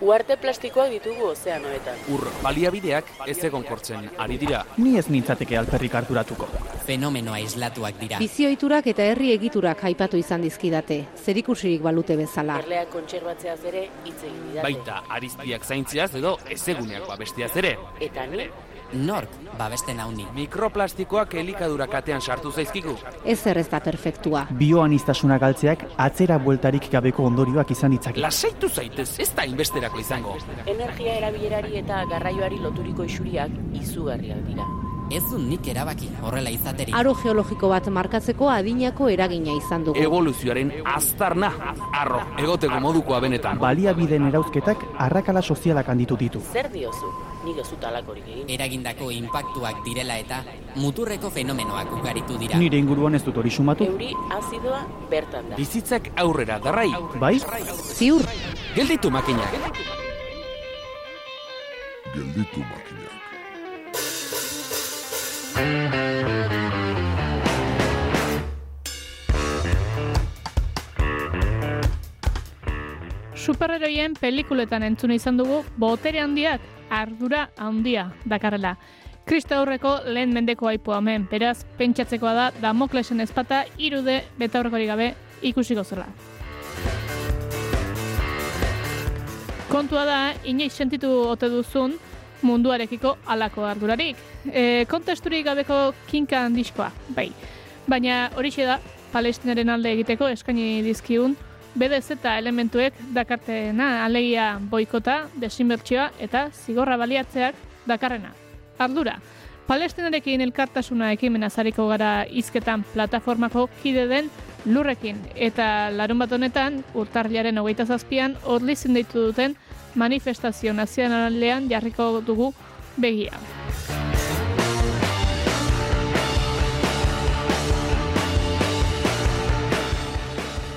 Uarte plastikoak ditugu ozeanoetan. Ur baliabideak ez egonkortzen ari dira. Ni ez nintzateke alperrik harturatuko. Fenomenoa islatuak dira. Bizioiturak eta herri egiturak aipatu izan dizkidate, zerikusirik balute bezala. Erleak kontserbatzeaz ere hitz egin didate. Baita arizpiak zaintziaz edo ezeguneak babestiaz ere. Eta ni, Nork babesten hauni. Mikroplastikoak elikadura katean sartu zaizkigu. Ez ez da perfektua. Bioanistasuna galtzeak atzera bueltarik gabeko ondorioak izan ditzake. Lasaitu zaitez, ez da inbesterako izango. energia erabilerari eta garraioari loturiko isuriak izugarriak dira. Ez du nik erabaki horrela izaterik. Aro geologiko bat markatzeko adinako eragina izan dugu. Evoluzioaren aztarna, arro, egoteko modukoa benetan. Baliabideen erauzketak arrakala sozialak handitu ditu. Zer diozu? Nik ez alakorik egin. Eragindako inpaktuak direla eta muturreko fenomenoak ugaritu dira. Nire inguruan ez dut hori sumatu. Euri azidoa bertan da. Bizitzak aurrera darrai. Bai? Ziur, Gelditu makinak. Gelditu makinak. Superheroien pelikuletan entzuna izan dugu botere handiak ardura handia dakarrela. Kristo aurreko lehen mendeko aipu hemen, beraz, pentsatzekoa da Damoklesen ezpata irude betaurrekorik gabe ikusiko zela. Kontua da, inoiz sentitu ote duzun munduarekiko alako ardurarik. E, kontesturik gabeko kinkan diskoa, bai. Baina horixe da, palestinaren alde egiteko eskaini dizkigun, BDZ eta elementuek dakartena alegia boikota, desinbertsioa eta zigorra baliatzeak dakarrena. Ardura, Palestinarekin elkartasuna ekimena zariko gara izketan plataformako kide den lurrekin eta larun bat honetan urtarriaren hogeita zazpian orlizin deitu duten manifestazio nazionalean jarriko dugu begia.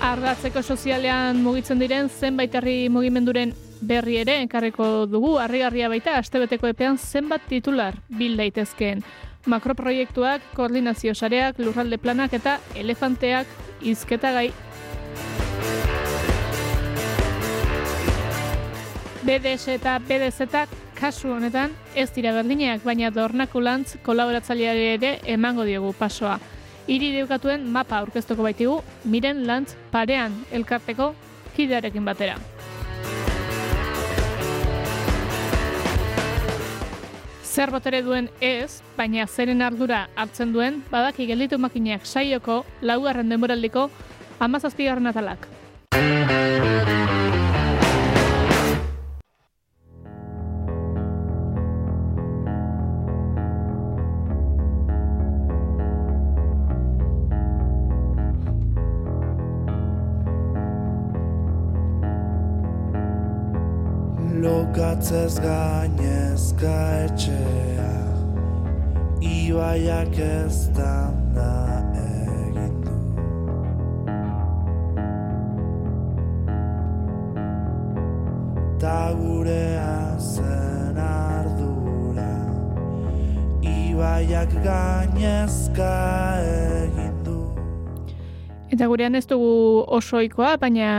Ardatzeko sozialean mugitzen diren zenbait herri mugimenduren berri ere enkarriko dugu harrigarria baita astebeteko epean zenbat titular bil daitezkeen. Makroproiektuak, koordinazio sareak, lurralde planak eta elefanteak izketagai. BDS eta BDZ kasu honetan ez dira berdineak, baina dornakulantz kolaboratzaileari ere emango diogu pasoa. Hiri deukatuen mapa aurkeztuko baitigu, miren lantz parean elkarteko kidearekin batera. Zer botere duen ez, baina zeren ardura hartzen duen, badaki gelditu makinak saioko laugarren denboraldiko amazazpigarren atalak. Lokatzez gainezka etxea Ibaiak ez da egin du Ta gurea zen ardura. Ibaiak gainezka egin Eta gurean ez dugu osoikoa, baina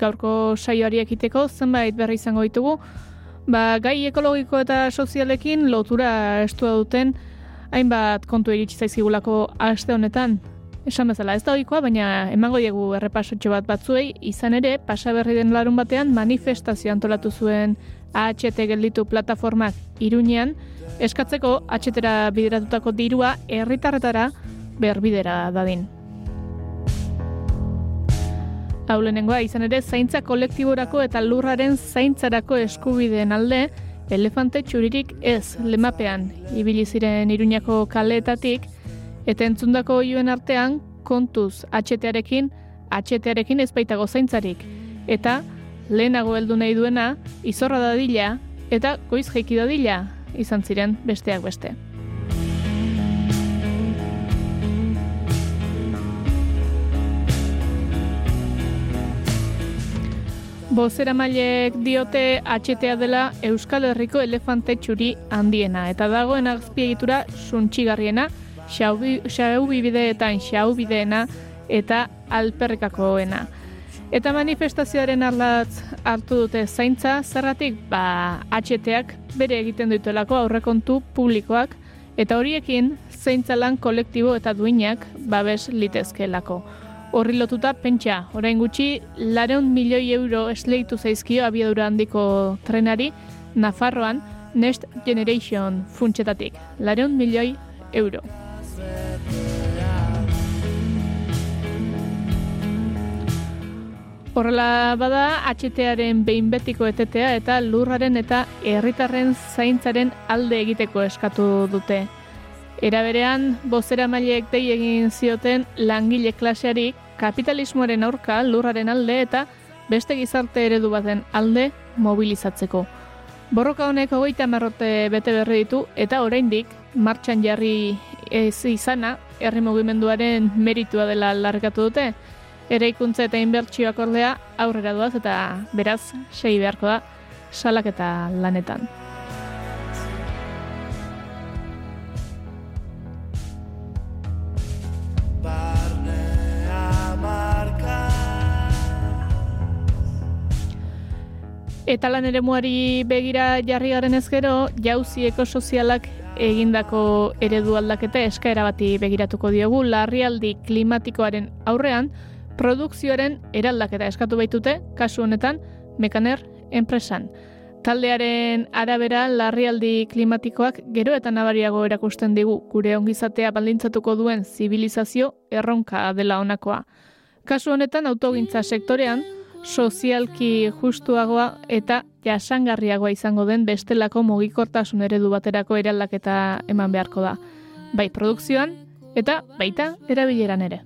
gaurko saioari ekiteko zenbait berri izango ditugu. Ba, gai ekologiko eta sozialekin lotura estua duten hainbat kontu iritsi zaizkigulako aste honetan. Esan bezala, ez da ohikoa, baina emango diegu errepasotxo bat batzuei, izan ere, pasa berri den larun batean manifestazio antolatu zuen AHT gelditu plataformak iruñean, eskatzeko AHT-era bideratutako dirua herritarretara berbidera dadin. Hau lehenengoa izan ere zaintza kolektiborako eta lurraren zaintzarako eskubideen alde elefante txuririk ez lemapean ibili ziren iruñako kaleetatik. Eta entzundako oioen artean kontuz atxetearekin atxetearekin ez baitago zaintzarik. Eta lehenago heldu nahi duena izorra dadila eta goiz jaiki dadila izan ziren besteak beste. Bozera mailek diote atxetea dela Euskal Herriko elefante txuri handiena. Eta dagoen azpiegitura suntxigarriena, xaubi, xaubideetan xaubideena eta alperrikakoena. Eta manifestazioaren arlatz hartu dute zaintza, zerratik, ba, HTak bere egiten dutelako aurrekontu publikoak, eta horiekin zeintza lan kolektibo eta duinak babes litezkeelako. Horri lotuta, pentsa, orain gutxi, lareun milioi euro esleitu zaizkio abiadura handiko trenari, Nafarroan, Next Generation funtsetatik. Lareun milioi euro. Horrela bada, HTaren behin betiko etetea eta lurraren eta herritarren zaintzaren alde egiteko eskatu dute. Era berean, bozera maileek dei egin zioten langile klaseari kapitalismoaren aurka lurraren alde eta beste gizarte eredu baten alde mobilizatzeko. Borroka honek hogeita marrote bete berri ditu eta oraindik martxan jarri ez izana herri mugimenduaren meritua dela largatu dute. Eraikuntza eta inbertsioak ordea aurrera doaz eta beraz sei beharko da salak eta lanetan. Eta lan ere muari begira jarri garen ezkero, jauzi ekosozialak egindako eredu aldaketa eskaera bati begiratuko diogu, larrialdi klimatikoaren aurrean, produkzioaren eraldaketa eskatu baitute, kasu honetan, mekaner enpresan. Taldearen arabera larrialdi klimatikoak gero eta nabariago erakusten digu gure ongizatea baldintzatuko duen zibilizazio erronka dela honakoa. Kasu honetan autogintza sektorean sozialki justuagoa eta jasangarriagoa izango den bestelako mugikortasun eredu baterako eraldaketa eman beharko da. Bai produkzioan eta baita erabileran ere.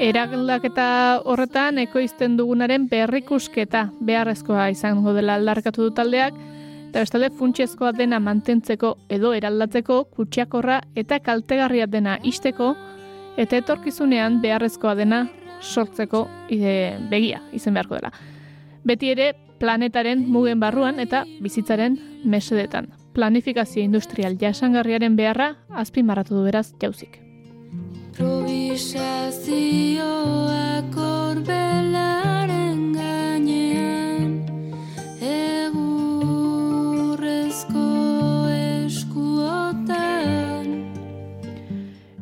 Eraldaketa horretan ekoizten dugunaren berrikusketa beharrezkoa izango dela aldarkatu du taldeak, eta bestalde funtsezkoa dena mantentzeko edo eraldatzeko kutsiakorra eta kaltegarria dena isteko, eta etorkizunean beharrezkoa dena sortzeko ide, begia izen beharko dela. Beti ere planetaren mugen barruan eta bizitzaren mesedetan. Planifikazio industrial jasangarriaren beharra azpimarratu du beraz jauzik. Improvisazioak orbelaren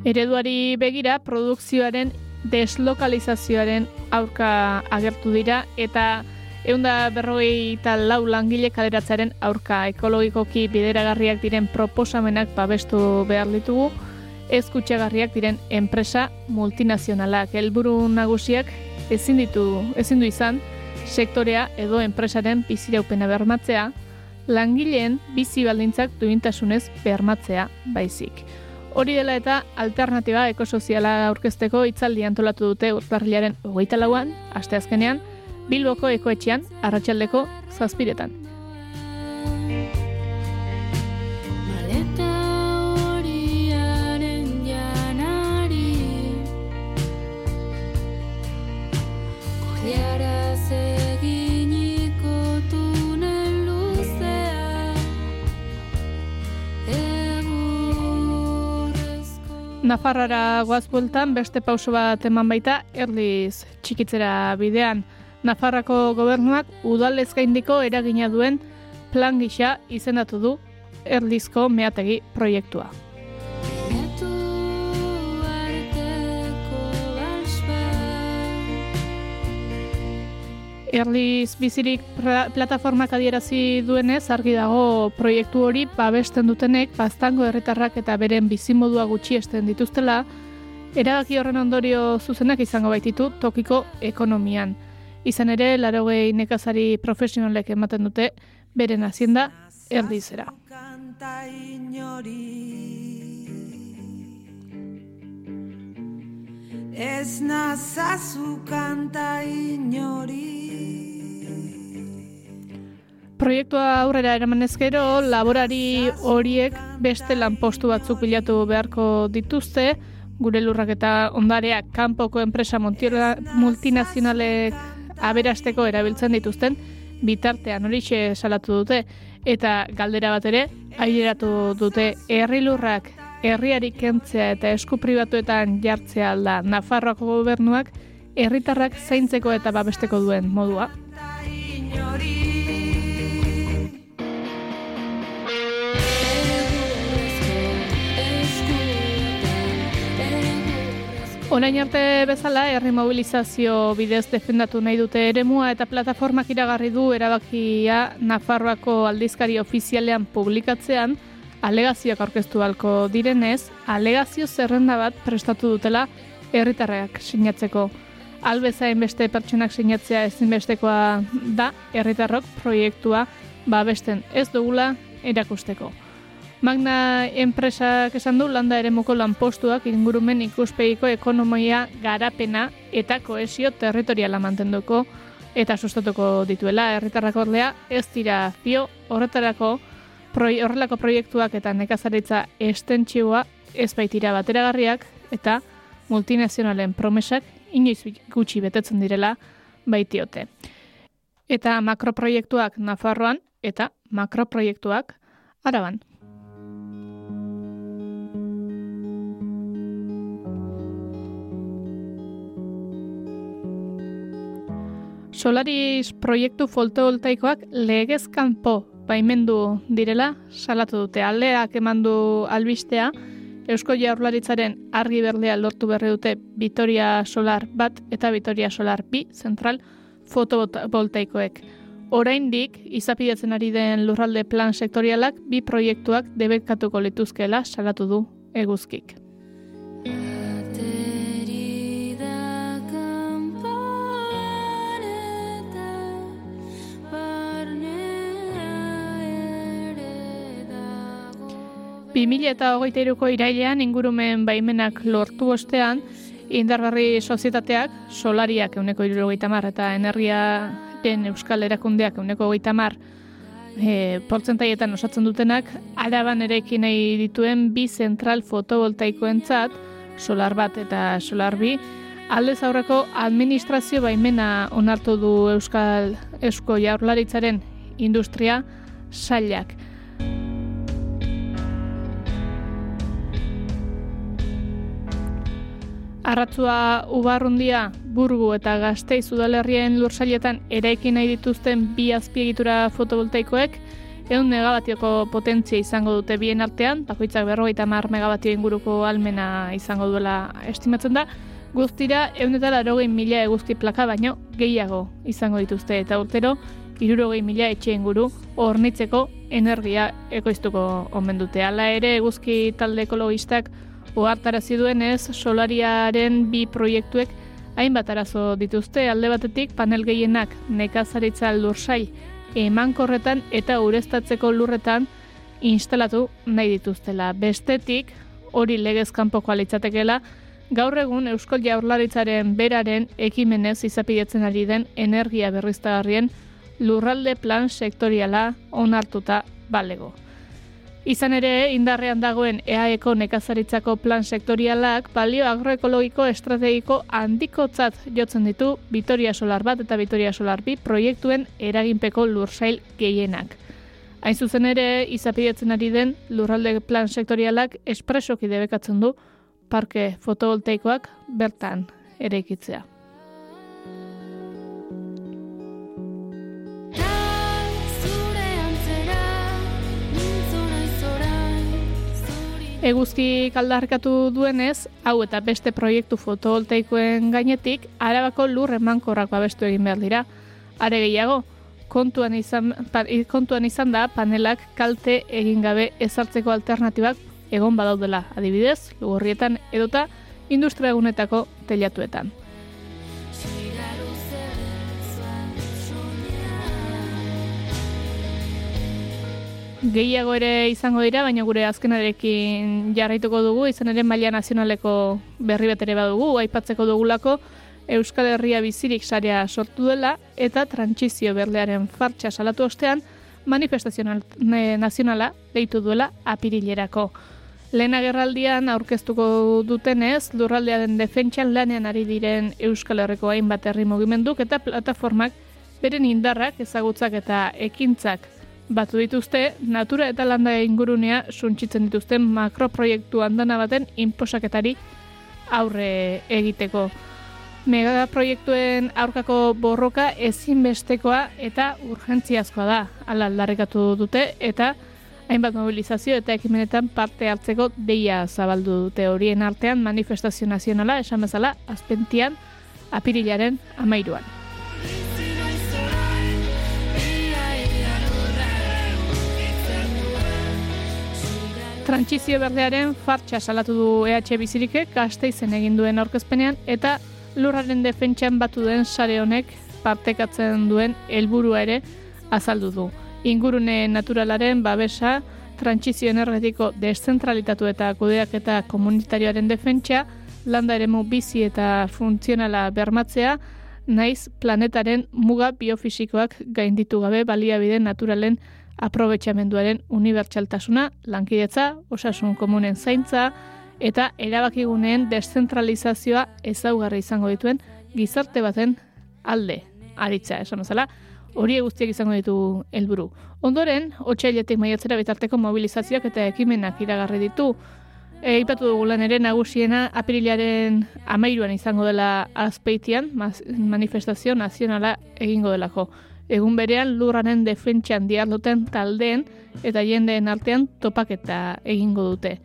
Ereduari begira produkzioaren deslokalizazioaren aurka agertu dira eta eunda berrogei eta lau langile kaleratzaren aurka ekologikoki bideragarriak diren proposamenak babestu behar ditugu, ez kutsagarriak diren enpresa multinazionalak. Helburu nagusiak ezin ditu, ezin du izan, sektorea edo enpresaren biziraupena bermatzea, langileen bizi baldintzak duintasunez bermatzea baizik. Hori dela eta alternatiba ekosoziala aurkezteko hitzaldi antolatu dute urtarrilaren hogeita lauan, asteazkenean, Bilboko ekoetxean, arratsaldeko zazpiretan. Nafarrara goaz bueltan beste pauso bat eman baita erliz txikitzera bidean. Nafarrako gobernuak udalez gaindiko eragina duen plan gisa izendatu du erlizko meategi proiektua. Erliz bizirik plataformak adierazi duenez argi dago proiektu hori babesten dutenek baztango herritarrak eta beren bizimodua gutxiesten dituztela, erabaki horren ondorio zuzenak izango baititu tokiko ekonomian. Izan ere, larogei nekazari profesionalek ematen dute beren hazienda erdizera. Kanta inori Ez nazazu kanta inori Proiektua aurrera eramanez gero, laborari horiek beste lanpostu batzuk bilatu beharko dituzte, gure lurrak eta ondareak kanpoko enpresa multinazionalek aberasteko erabiltzen dituzten, bitartean horixe salatu dute, eta galdera bat ere, aileratu dute herri lurrak herriari kentzea eta esku pribatuetan jartzea alda Nafarroako gobernuak herritarrak zaintzeko eta babesteko duen modua. Orain arte bezala, herri mobilizazio bidez defendatu nahi dute eremua eta plataformak iragarri du erabakia Nafarroako aldizkari ofizialean publikatzean, alegazioak aurkeztu halko direnez, alegazio zerrenda bat prestatu dutela herritarrak sinatzeko. Albezain beste pertsonak sinatzea ezinbestekoa da herritarrok proiektua babesten ez dugula erakusteko. Magna enpresak esan du landa eremuko lanpostuak ingurumen ikuspegiko ekonomia garapena eta koesio territoriala mantenduko eta sustatuko dituela herritarrak ordea ez dira fio horretarako proi, horrelako proiektuak eta nekazaritza estentzioa ez baitira bateragarriak eta multinazionalen promesak inoiz gutxi betetzen direla baitiote. Eta makroproiektuak Nafarroan eta makroproiektuak Araban. Solaris proiektu fotovoltaikoak legez kanpo baimendu direla salatu dute aldeak emandu albistea Eusko Jaurlaritzaren argi berdea lortu berri dute Vitoria Solar bat eta Vitoria Solar bi zentral fotovoltaikoek. Oraindik izapidetzen ari den lurralde plan sektorialak bi proiektuak debekatuko lituzkela salatu du eguzkik. 2000 eta hogeita iruko irailean ingurumen baimenak lortu ostean, indarbarri sozietateak, solariak euneko irurogeita mar eta energiaren euskal erakundeak euneko hogeita mar e, portzentaietan osatzen dutenak, araban erekin nahi dituen bi zentral fotovoltaikoentzat, solar bat eta solar bi, aldez aurreko administrazio baimena onartu du Euskal Eusko Jaurlaritzaren industria sailak. Arratzua Ubarrundia, Burgu eta Gasteiz udalerrien lursailetan eraikin nahi dituzten bi azpiegitura fotovoltaikoek ehun megabatioko potentzia izango dute bien artean, bakoitzak berrogeita mar megabatio inguruko almena izango duela estimatzen da, guztira ehun eta larogei mila eguzki plaka baino gehiago izango dituzte eta urtero irurogei mila etxe inguru hornitzeko energia ekoiztuko omen dute. Hala ere eguzki talde ekologistak ohartarazi duenez, solariaren bi proiektuek hainbat arazo dituzte alde batetik panel gehienak nekazaritza lursail emankorretan eta ureztatzeko lurretan instalatu nahi dituztela. Bestetik, hori legez kanpoko litzatekeela, gaur egun Euskal Jaurlaritzaren beraren ekimenez izapidetzen ari den energia berriztagarrien lurralde plan sektoriala onartuta balego. Izan ere, indarrean dagoen EAEko nekazaritzako plan sektorialak balio agroekologiko estrategiko handikotzat jotzen ditu Vitoria Solar bat eta Vitoria Solar bi proiektuen eraginpeko lursail gehienak. Hain zuzen ere, izapidetzen ari den lurralde plan sektorialak espresoki debekatzen du parke fotovoltaikoak bertan eraikitzea. Eguzki aldarrikatu duenez, hau eta beste proiektu fotovoltaikoen gainetik, arabako lur emankorrak babestu egin behar dira. Are gehiago, kontuan izan, kontuan izan da panelak kalte egin gabe ezartzeko alternatibak egon badaudela, adibidez, lugorrietan edota industria egunetako telatuetan. Gehiago ere izango dira, baina gure azkenarekin jarraituko dugu, izan ere maila nazionaleko berri bat ere badugu, aipatzeko dugulako Euskal Herria bizirik sarea sortu dela eta trantsizio berlearen fartxa salatu ostean manifestazio nazionala deitu duela apirilerako. Lehen agerraldian aurkeztuko dutenez, lurraldearen defentsan lanean ari diren Euskal Herriko hainbat herri mugimenduk eta plataformak beren indarrak, ezagutzak eta ekintzak batu dituzte natura eta landa ingurunea suntsitzen dituzten makroproiektu handana baten inposaketari aurre egiteko. Megaproiektuen aurkako borroka ezinbestekoa eta urgentziazkoa da, ala aldarrikatu dute, eta hainbat mobilizazio eta ekimenetan parte hartzeko deia zabaldu dute horien artean manifestazio nazionala, esan bezala, azpentian, apirilaren amairuan. Trantsizio berdearen fartxa salatu du EH Bizirikek Gasteizen egin duen aurkezpenean eta lurraren defentsan batu den sare honek partekatzen duen helburua ere azaldu du. Ingurune naturalaren babesa, trantsizio energetiko deszentralitatu eta kudeak eta komunitarioaren defentsa, landa eremu bizi eta funtzionala bermatzea, naiz planetaren muga biofisikoak gainditu gabe baliabide naturalen aprobetxamenduaren unibertsaltasuna, lankidetza, osasun komunen zaintza eta erabakiguneen deszentralizazioa ezaugarri izango dituen gizarte baten alde aritza, esan bezala, hori guztiak izango ditu helburu. Ondoren, otsailetik maiatzera bitarteko mobilizazioak eta ekimenak iragarri ditu. E, ipatu dugu lan ere nagusiena apirilaren amairuan izango dela azpeitian, manifestazio nazionala egingo delako. Egun berean lurraren defentsan diarduten taldeen eta jendeen artean topaketa egingo dute.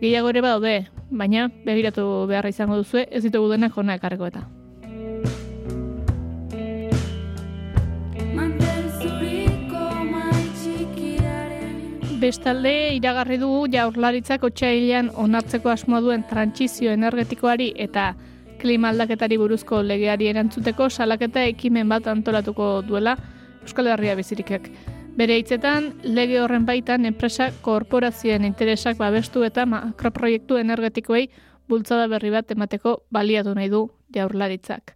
Gehiago ere badaude, baina begiratu beharra izango duzue, ez ditugu denak jona ekarreko eta. Bestalde, iragarri du jaurlaritzak otxailean onartzeko asmoa duen trantsizio energetikoari eta klima aldaketari buruzko legeari erantzuteko salaketa ekimen bat antolatuko duela Euskal Herria bizirikek. Bere hitzetan, lege horren baitan enpresa korporazioen interesak babestu eta makroproiektu energetikoei bultzada berri bat emateko baliatu nahi du jaurlaritzak.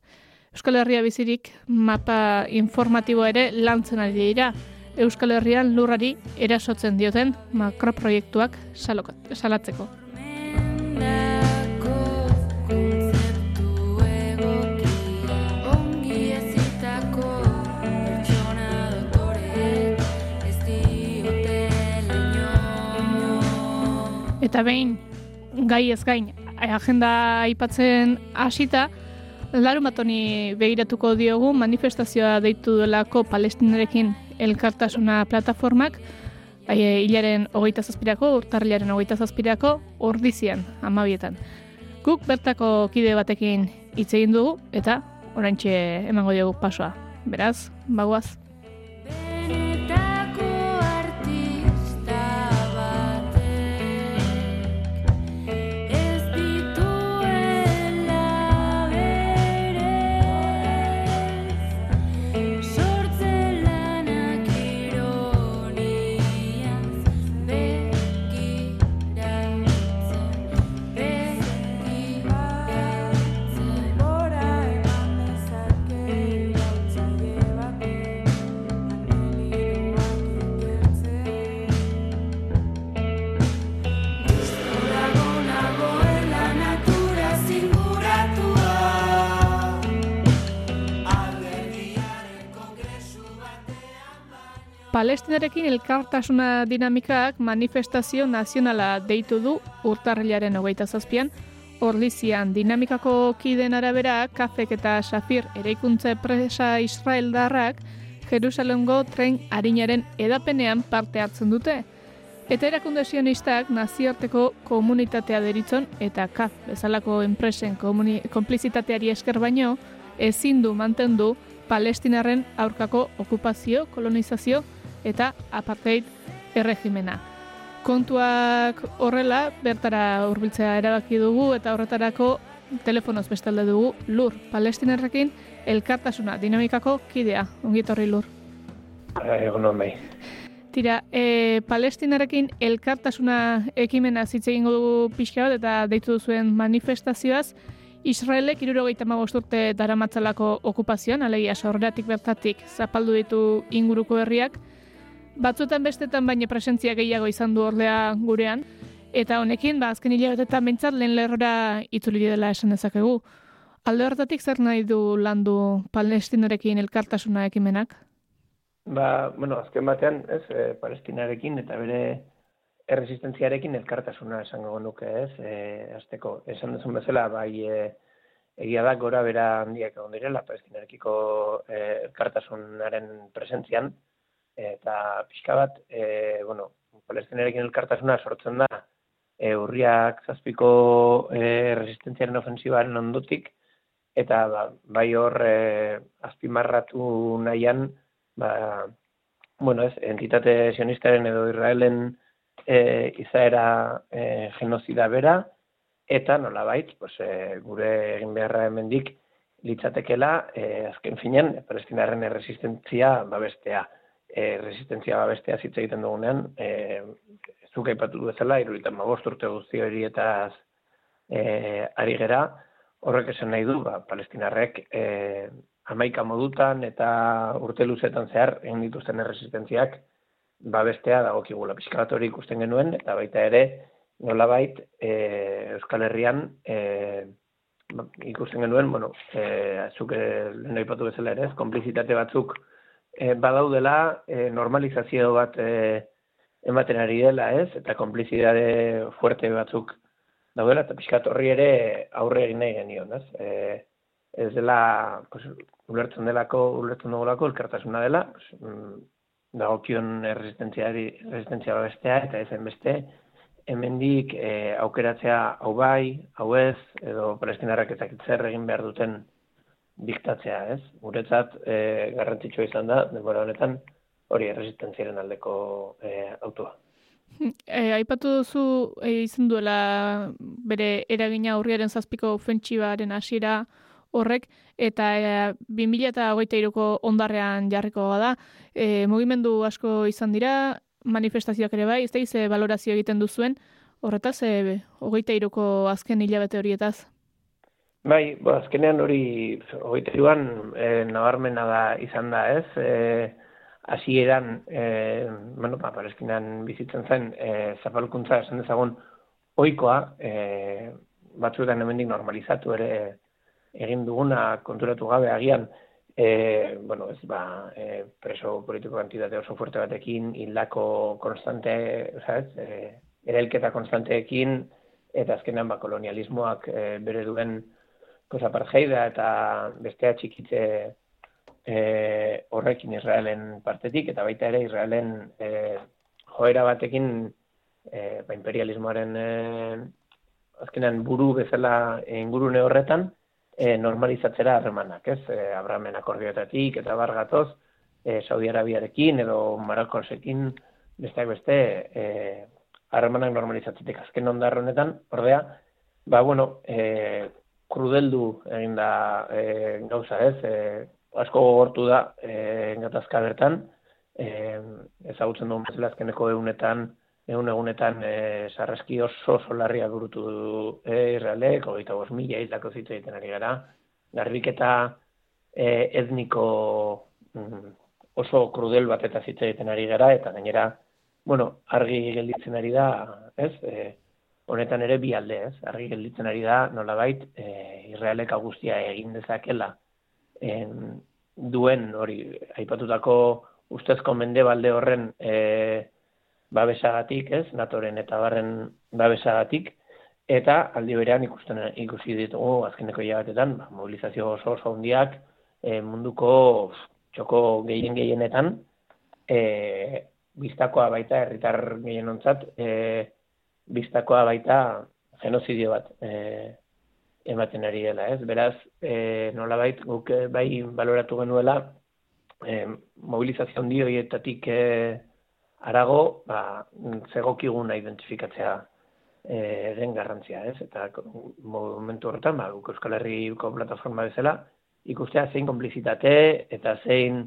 Euskal Herria bizirik mapa informatibo ere lantzen ari dira. Euskal Herrian lurrari erasotzen dioten makroproiektuak salatzeko. Eta behin, gai ez gain, agenda aipatzen hasita, larun bat honi begiratuko diogu manifestazioa deitu delako palestinarekin elkartasuna plataformak, bai, e, hilaren hogeita zazpirako, urtarrilaren hogeita zazpirako, ordizian, amabietan. Guk bertako kide batekin hitz egin dugu, eta oraintxe emango diogu pasoa. Beraz, bagoaz. Palestinarekin elkartasuna dinamikak manifestazio nazionala deitu du urtarrilaren hogeita zazpian, Orlizian dinamikako kiden arabera, kafek eta safir eraikuntza presa Israeldarrak Jerusalemgo tren harinaren edapenean parte hartzen dute. Eta erakunde sionistak nazioarteko komunitatea deritzon eta kaf bezalako enpresen konplizitateari esker baino ezin du mantendu Palestinarren aurkako okupazio, kolonizazio eta apartheid erregimena. Kontuak horrela, bertara hurbiltzea erabaki dugu eta horretarako telefonoz bestalde dugu lur palestinarrekin elkartasuna dinamikako kidea. Ongitorri lur. Egon hon bai. Tira, e, palestinarekin elkartasuna ekimena hitz egingo dugu pixka bat eta deitu duzuen manifestazioaz, Israelek irurogeita urte daramatzalako okupazioan, alegia sorratik bertatik zapaldu ditu inguruko herriak, batzuetan bestetan baina presentzia gehiago izan du ordea gurean, eta honekin, ba, azken hilabetetan behintzat lehen lerrora itzuli dela esan dezakegu. Alde horretatik zer nahi du landu palestinarekin elkartasuna ekimenak? Ba, bueno, azken batean, ez, e, Palestinarekin eta bere erresistentziarekin elkartasuna esango nuke, ez, e, azteko, esan duzun bezala, bai, e, egia da gora bera handiak egon direla Palestinarekiko e, elkartasunaren presentzian, eta pixka bat, e, bueno, Palestinarekin elkartasuna sortzen da, e, urriak zazpiko e, resistentziaren ofensibaren ondotik, eta ba, bai hor e, azpimarratu nahian, ba, bueno, ez, entitate sionistaren edo Israelen e, izaera e, genozida bera, eta nolabait, pues, e, gure egin beharra hemendik litzatekela, e, azken finean, palestinaren erresistentzia babestea. E, resistentzia babestea zitza egiten dugunean, e, zuk aipatu bezala, iruditan magost urte guzti hori eta e, ari gera, horrek esan nahi du, ba, palestinarrek e, amaika modutan eta urte luzetan zehar egin dituzten erresistentziak babestea dagokigula. Pixka hori ikusten genuen eta baita ere nolabait e, Euskal Herrian e, ikusten genuen, bueno, e, azuk lehen aipatu bezala ere, konplizitate batzuk e, badaudela e, normalizazio bat e, ematen ari dela, ez? Eta konplizitate fuerte batzuk daudela, eta pixka horri ere aurre egin nahi genion, ez? E, ez dela, pues, ulertzen delako, ulertzen dugulako, elkartasuna dela, pues, mm, dagokion erresistentziari, erresistentzia bestea, eta ezen beste, hemendik e, aukeratzea hau bai, hau ez, edo palestinarrak ezakitzer egin behar duten diktatzea, ez? Guretzat e, garrantzitsua izan da, denbora honetan, hori erresistentziaren aldeko e, autua. E, aipatu duzu e, izan duela bere eragina aurriaren zazpiko ofentsibaren hasiera horrek, eta e, 2008ko ondarrean jarriko da. E, mugimendu asko izan dira, manifestazioak ere bai, ez da ize valorazio egiten duzuen, horretaz, e, hogeita iruko azken hilabete horietaz? Bai, bo, azkenean hori hogeita iruan e, nabarmena da izan da ez, e, hasieran e, bueno, ba, palestinan bizitzen zen, e, zapalkuntza esan dezagun, oikoa, e, batzuetan hemendik normalizatu ere egin duguna konturatu gabe agian e, bueno, ez ba, e, preso politiko kantitate oso fuerte batekin, hildako konstante, ez, e, erailketa konstanteekin, eta azkenean ba, kolonialismoak e, bere duen cosa parjeida eta bestea txikitze e, horrekin Israelen partetik, eta baita ere Israelen e, joera batekin e, ba, imperialismoaren e, azkenean buru bezala ingurune horretan, e, normalizatzera harremanak, ez? E, Abrahamen akordioetatik eta bargatoz, e, Saudi Arabiarekin edo Marokosekin besteak beste e, harremanak normalizatzetik azken ondarro honetan, ordea, ba, bueno, e, krudeldu egin da e, gauza, ez? E, asko gogortu da e, gatazka bertan, e, ezagutzen duen bezala azkeneko egunetan, egun egunetan e, sarraski oso oso larria burutu du e, Israelek, hogeita bos mila izlako zitza egiten ari gara, garbiketa e, etniko mm, oso krudel bat eta zitza egiten ari gara, eta gainera, bueno, argi gelditzen ari da, ez, e, honetan ere bi alde, ez, argi gelditzen ari da, nolabait, e, Israelek augustia egin dezakela, en, duen hori, aipatutako ustezko mende balde horren, e, babesagatik, ez, natoren eta barren babesagatik, eta aldi berean ikusten ikusi ditugu azkeneko hilabetetan, ba, mobilizazio oso oso handiak e, munduko txoko gehien gehienetan, e, biztakoa baita herritar gehienontzat, e, biztakoa baita genozidio bat e, ematen ari dela, ez? Beraz, e, nolabait guk bai baloratu genuela e, mobilizazio handi horietatik e, arago, ba, zegokiguna identifikatzea e, den garrantzia, ez? Eta momentu horretan, ba, Euskal Herriko plataforma bezala, ikustea zein konplizitate eta zein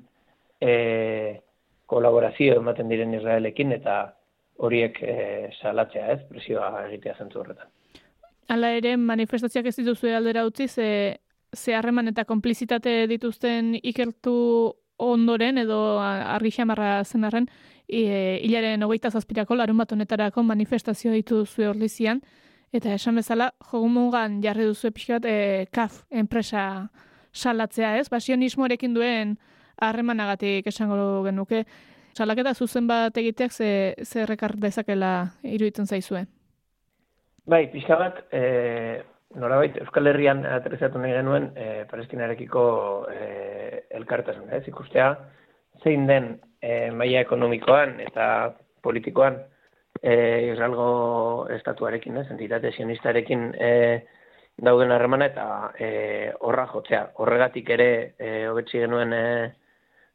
e, kolaborazio ematen diren Israelekin eta horiek e, salatzea, ez? Presioa egitea zentzu horretan. Hala ere, manifestazioak ez dituzu aldera utzi, ze, ze harreman eta konplizitate dituzten ikertu ondoren edo argi xamarra zenarren, e, hilaren hogeita zazpirako larun bat honetarako manifestazio ditu duzu orlizian, eta esan bezala, jogumugan jarri duzu pixkat e, kaf enpresa salatzea ez, ba, duen harremanagatik esango genuke. Salaketa zuzen bat egiteak ze, ze rekar dezakela iruditzen zaizue. Bai, pixka bat, e, norabait, Euskal Herrian aterrizatu nahi genuen e, Palestinarekiko e, elkartasun, ez? Ikustea, zein den e, maila ekonomikoan eta politikoan e, Israelgo estatuarekin, ez? Entitate sionistarekin e, dauden harremana eta e, horra jotzea. Horregatik ere e, hobetsi genuen e,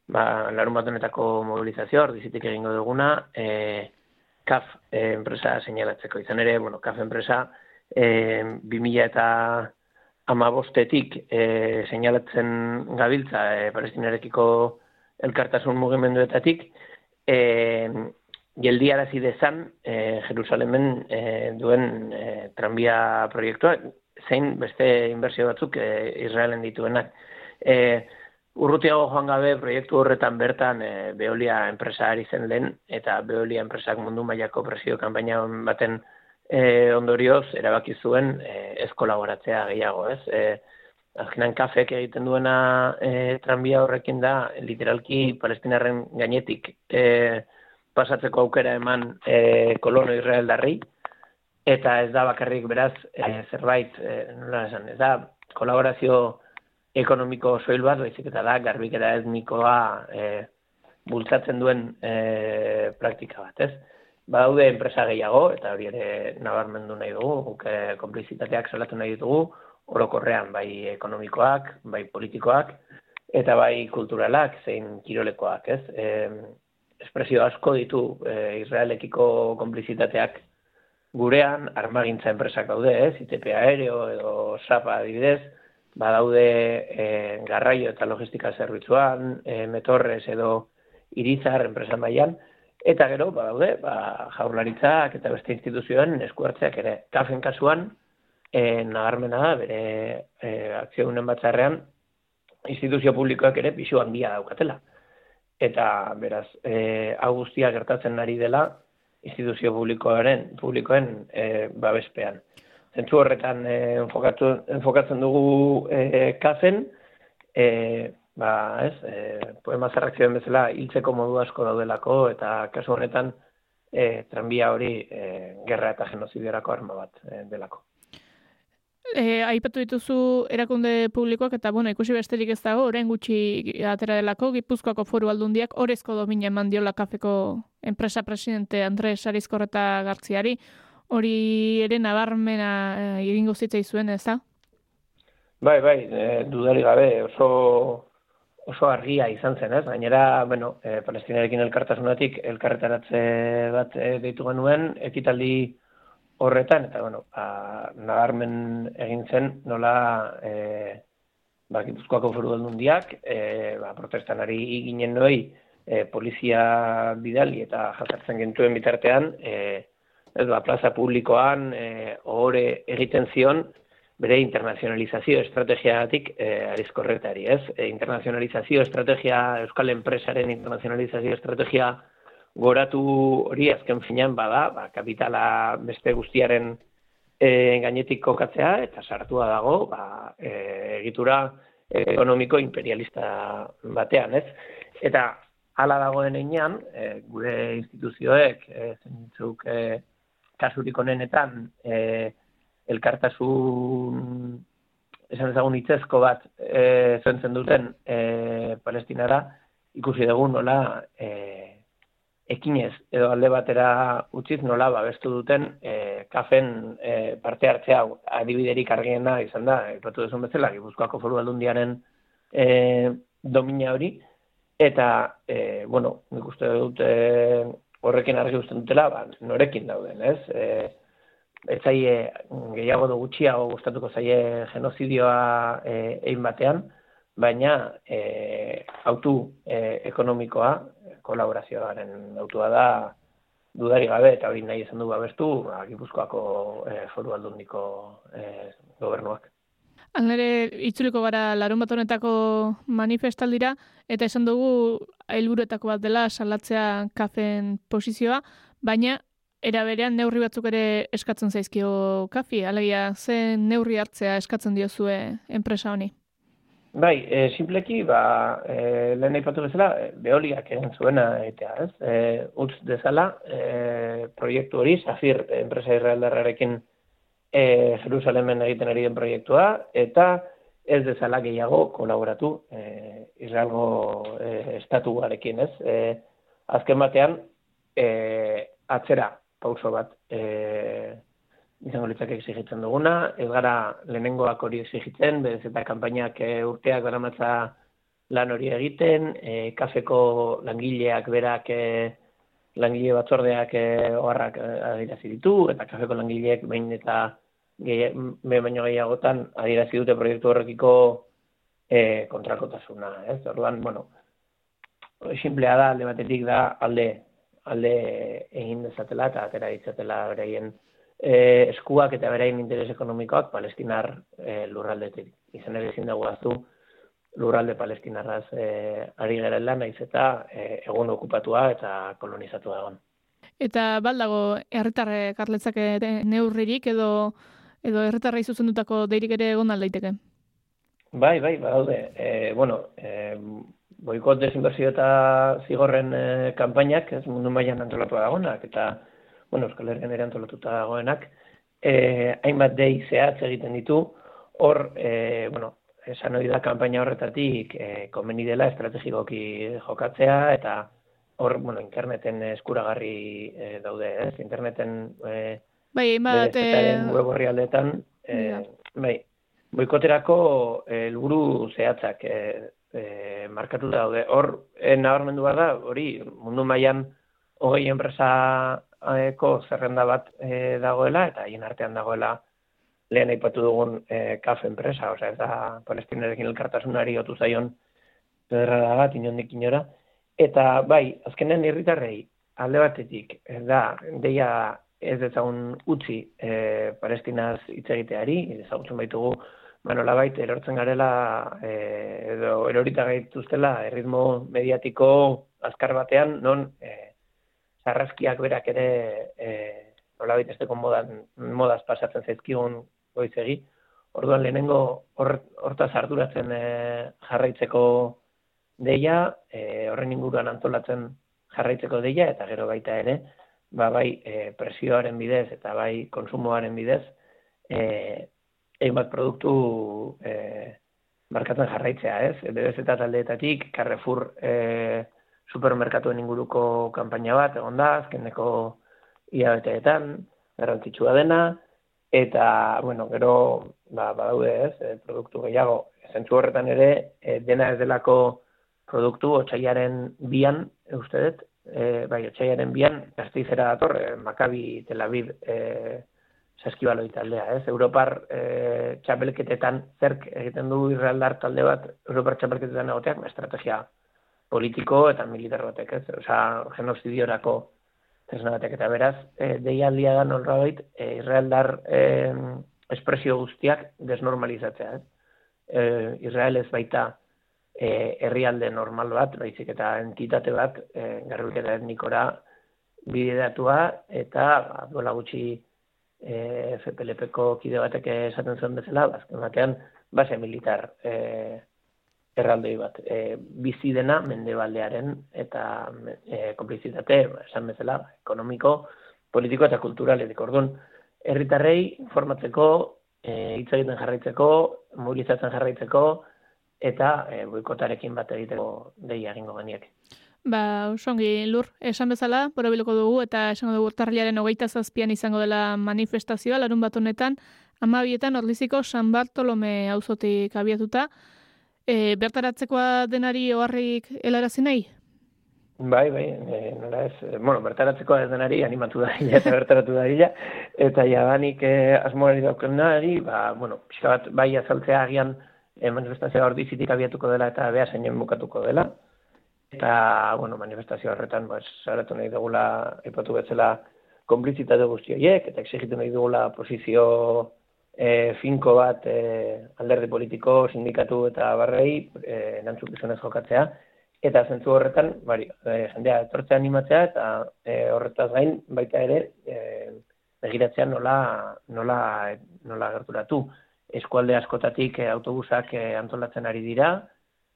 ba, larun bat honetako mobilizazioa, ordizitik egingo duguna, e, CAF eh, enpresa seinalatzeko. Izan ere, bueno, CAF enpresa eh, 2000 eta amabostetik eh, seinalatzen gabiltza eh, palestinarekiko elkartasun mugimenduetatik, eh, geldiarazi dezan eh, Jerusalemen eh, duen eh, tranbia proiektua, zein beste inbertsio batzuk eh, Israelen dituenak. Eh, Urrutiago joan gabe proiektu horretan bertan e, Beolia enpresa ari zen lehen eta Beolia enpresak mundu mailako presio kanpaina baten e, ondorioz erabaki zuen e, ez kolaboratzea gehiago, ez? E, azkenan kafek egiten duena e, tranbia horrekin da literalki palestinarren gainetik e, pasatzeko aukera eman e, kolono israeldarri eta ez da bakarrik beraz e, zerbait, e, nola esan, ez da kolaborazio ekonomiko soil bat, baizik eta da, garbikera etnikoa e, bultzatzen duen e, praktika bat, ez? Badaude enpresa gehiago, eta hori ere nabarmendu nahi dugu, guk e, konplizitateak salatu nahi ditugu, orokorrean bai ekonomikoak, bai politikoak, eta bai kulturalak, zein kirolekoak, ez? E, espresio asko ditu e, Israelekiko konplizitateak gurean, armagintza enpresak daude, ez? ITP aereo edo SAPA adibidez, badaude e, garraio eta logistika zerbitzuan, e, metorrez edo irizar enpresa mailan eta gero badaude ba, jaurlaritzak eta beste instituzioen eskuartzeak ere. Kafen kasuan, e, nagarmena da, bere e, akzioen batzarrean, instituzio publikoak ere pisu handia daukatela. Eta, beraz, e, guztia gertatzen ari dela, instituzio publikoaren, publikoen e, babespean zentzu horretan e, enfokatu, enfokatzen dugu e, kazen, e, ba, ez, e, poema zerrakzioen bezala hiltzeko modu asko daudelako, eta kasu horretan e, tranbia hori e, gerra eta genozidiorako arma bat e, delako. E, aipatu dituzu erakunde publikoak eta bueno, ikusi besterik ez dago, orain gutxi atera delako, Gipuzkoako foru aldundiak orezko domina eman diola kafeko enpresa presidente Andres Arizkorreta Gartziari hori ere nabarmena e, egingo zitzai zuen, ez da? Bai, bai, e, dudari gabe, oso oso argia izan zen, ez? Gainera, bueno, e, palestinarekin elkartasunatik elkarretaratze bat e, deitu genuen, ekitaldi horretan, eta, bueno, ba, nabarmen egin zen, nola, e, ba, Gipuzkoako foru aldundiak, e, ba, protestan ari ginen noi, e, polizia bidali eta jazartzen gentuen bitartean, e, ez ba, plaza publikoan e, ohore egiten zion bere internazionalizazio estrategiatik e, arizkorretari, ez? E, internazionalizazio estrategia, Euskal Enpresaren internazionalizazio estrategia goratu hori azken finean bada, ba, kapitala beste guztiaren e, gainetik kokatzea eta sartua dago ba, e, egitura ekonomiko imperialista batean, ez? Eta hala dagoen einean, e, gure instituzioek, e, zentzuk, e, kasurik honenetan e, elkartasun esan ezagun itzezko bat e, zentzen duten e, palestinara ikusi dugu nola e, ekinez edo alde batera utziz nola babestu duten e, kafen e, parte hartzea adibiderik argiena izan da, ipatu duzun bezala, Gipuzkoako foru aldundiaren e, domina hori, eta, e, bueno, nik uste dut e, horrekin argi usten dutela, ba, norekin dauden, ez? E, zaie gehiago du gutxiago gustatuko zaie genozidioa e, egin batean, baina e, autu e, ekonomikoa, kolaborazioaren autua da, dudari gabe, eta hori nahi izan du babestu, ba, Gipuzkoako e, foru aldundiko e, gobernuak. Alnere, itzuliko gara larun bat honetako manifestaldira, eta esan dugu helburuetako bat dela salatzea kafen posizioa, baina eraberean neurri batzuk ere eskatzen zaizkio kafi, alegia, ze neurri hartzea eskatzen diozue enpresa honi? Bai, e, simpleki, ba, e, lehen aipatu bezala, beoliak egin zuena egitea, ez? E, utz dezala, e, proiektu hori, Zafir enpresa israeldarrarekin e, Jerusalemen egiten ari den proiektua, eta ez dezala gehiago kolaboratu e, Israelgo e, estatuarekin, ez? E, azken batean, e, atzera pauso bat e, izango litzake exigitzen duguna, ez gara lehenengoak hori exigitzen, berez eta kanpainak e, urteak beramatza lan hori egiten, e, kafeko langileak berak e, langile batzordeak e, oharrak e, ditu, eta kafeko langileek behin eta behin baino gehiagotan adirazi dute proiektu horrekiko e, kontrakotasuna. Ez? Orduan, bueno, simplea da, alde batetik da, alde alde egin dezatela eta atera ditzatela beraien e, eskuak eta beraien interes ekonomikoak palestinar e, lurraldetik. Izan ere ezin dago aztu lurralde palestinarraz e, ari gerela naiz eta e, egun okupatua eta kolonizatua egon. Eta baldago herritarre karletzak neurririk edo edo herritarrei zuzendutako deirik ere egon daiteke. Bai, bai, badaude. E, bueno, e, boikot desinbertsio eta zigorren e, kanpainak, ez mundu mailan antolatu dagoenak, eta, bueno, Euskal Herrian ere antolatuta dagoenak, e, hainbat dei zehatz egiten ditu, hor, e, bueno, esan hori da kanpaina horretatik e, komeni dela estrategikoki jokatzea, eta hor, bueno, interneten eskuragarri e, daude, ez? Interneten e, bai, hainbat, e, web horrialdetan, e, bai, boikoterako helburu zehatzak e, e, markatu daude. Hor, e, nabarmendu da, hori, mundu mailan hogei enpresako zerrenda bat e, dagoela, eta haien artean dagoela lehen aipatu dugun e, kaf enpresa, osea, ez da palestinarekin elkartasunari otu zaion pedrada bat, inondik inora. Eta, bai, azkenen irritarrei, alde batetik, da, deia ez dezagun utzi e, palestinaz hitz egiteari, ezagutzen baitugu, Bueno, bait, erortzen garela, e, edo erorita gaituztela, erritmo mediatiko azkar batean, non e, zarrazkiak berak ere e, nola bait, ez modan, modaz pasatzen zaizkigun goizegi. Orduan lehenengo hortaz arduratzen e, jarraitzeko deia, e, horren inguruan antolatzen jarraitzeko deia, eta gero baita ere, ba, bai e, presioaren bidez eta bai konsumoaren bidez, e, bat produktu e, markatzen jarraitzea, ez? Bebez eta taldeetatik, Carrefour e, supermerkatuen inguruko kanpaina bat, egon da, azkeneko iabeteetan, garrantzitsua dena, eta, bueno, gero, ba, badaude, ez, e, produktu gehiago, zentzu horretan ere, e, dena ez delako produktu otxaiaren bian, uste dut, e, bai, otxaiaren bian, gazteizera dator, e, Makabi Tel Aviv, e, saskibaloi taldea, ez? Europar e, txapelketetan zerk egiten du Israeldar talde bat Europar txapelketetan egoteak, ba, estrategia politiko eta militar batek, ez? Osa, genozidiorako tresna batek eta beraz, e, deialdia da nolrabait e, Israeldar e, espresio guztiak desnormalizatzea, ez? E, Israel ez baita e, herrialde normal bat, baizik eta entitate bat, e, garruketa etnikora bideatua eta ba, duela gutxi e, FPLP-ko kide batek esaten zuen bezala, azken batean, base militar e, erraldoi bat. E, bizi dena mendebaldearen eta e, komplizitate, esan bezala, ekonomiko, politiko eta kulturaletik. Orduan, herritarrei informatzeko, e, hitz egiten jarraitzeko, mobilizatzen jarraitzeko, eta e, boikotarekin bat egiteko deia egingo geniak. Ba, usongi, lur, esan bezala, borobiloko dugu, eta esango dugu urtarriaren hogeita zazpian izango dela manifestazioa, larun bat honetan, amabietan orliziko San Bartolome auzotik abiatuta. E, bertaratzekoa denari oharrik helarazi nahi? Bai, bai, e, nola ez, bueno, bertaratzekoa ez denari animatu da eta bertaratu da hila, eta jadanik e, asmoari dauken nari, ba, bueno, pixka bat, bai azaltzea agian e, manifestazioa ordizitik abiatuko dela eta beha zeinen bukatuko dela, eta bueno, manifestazio horretan pues saratu nahi dugula epatu betzela konplizitate guzti horiek eta exigitu nahi dugula posizio e, finko bat e, alderdi politiko, sindikatu eta barrei e, nantzukizunez jokatzea. Eta zentzu horretan bari, e, jendea etortzea animatzea eta e, horretaz gain baita ere e, begiratzea nola, nola, nola gerturatu eskualde askotatik e, autobusak e, antolatzen ari dira,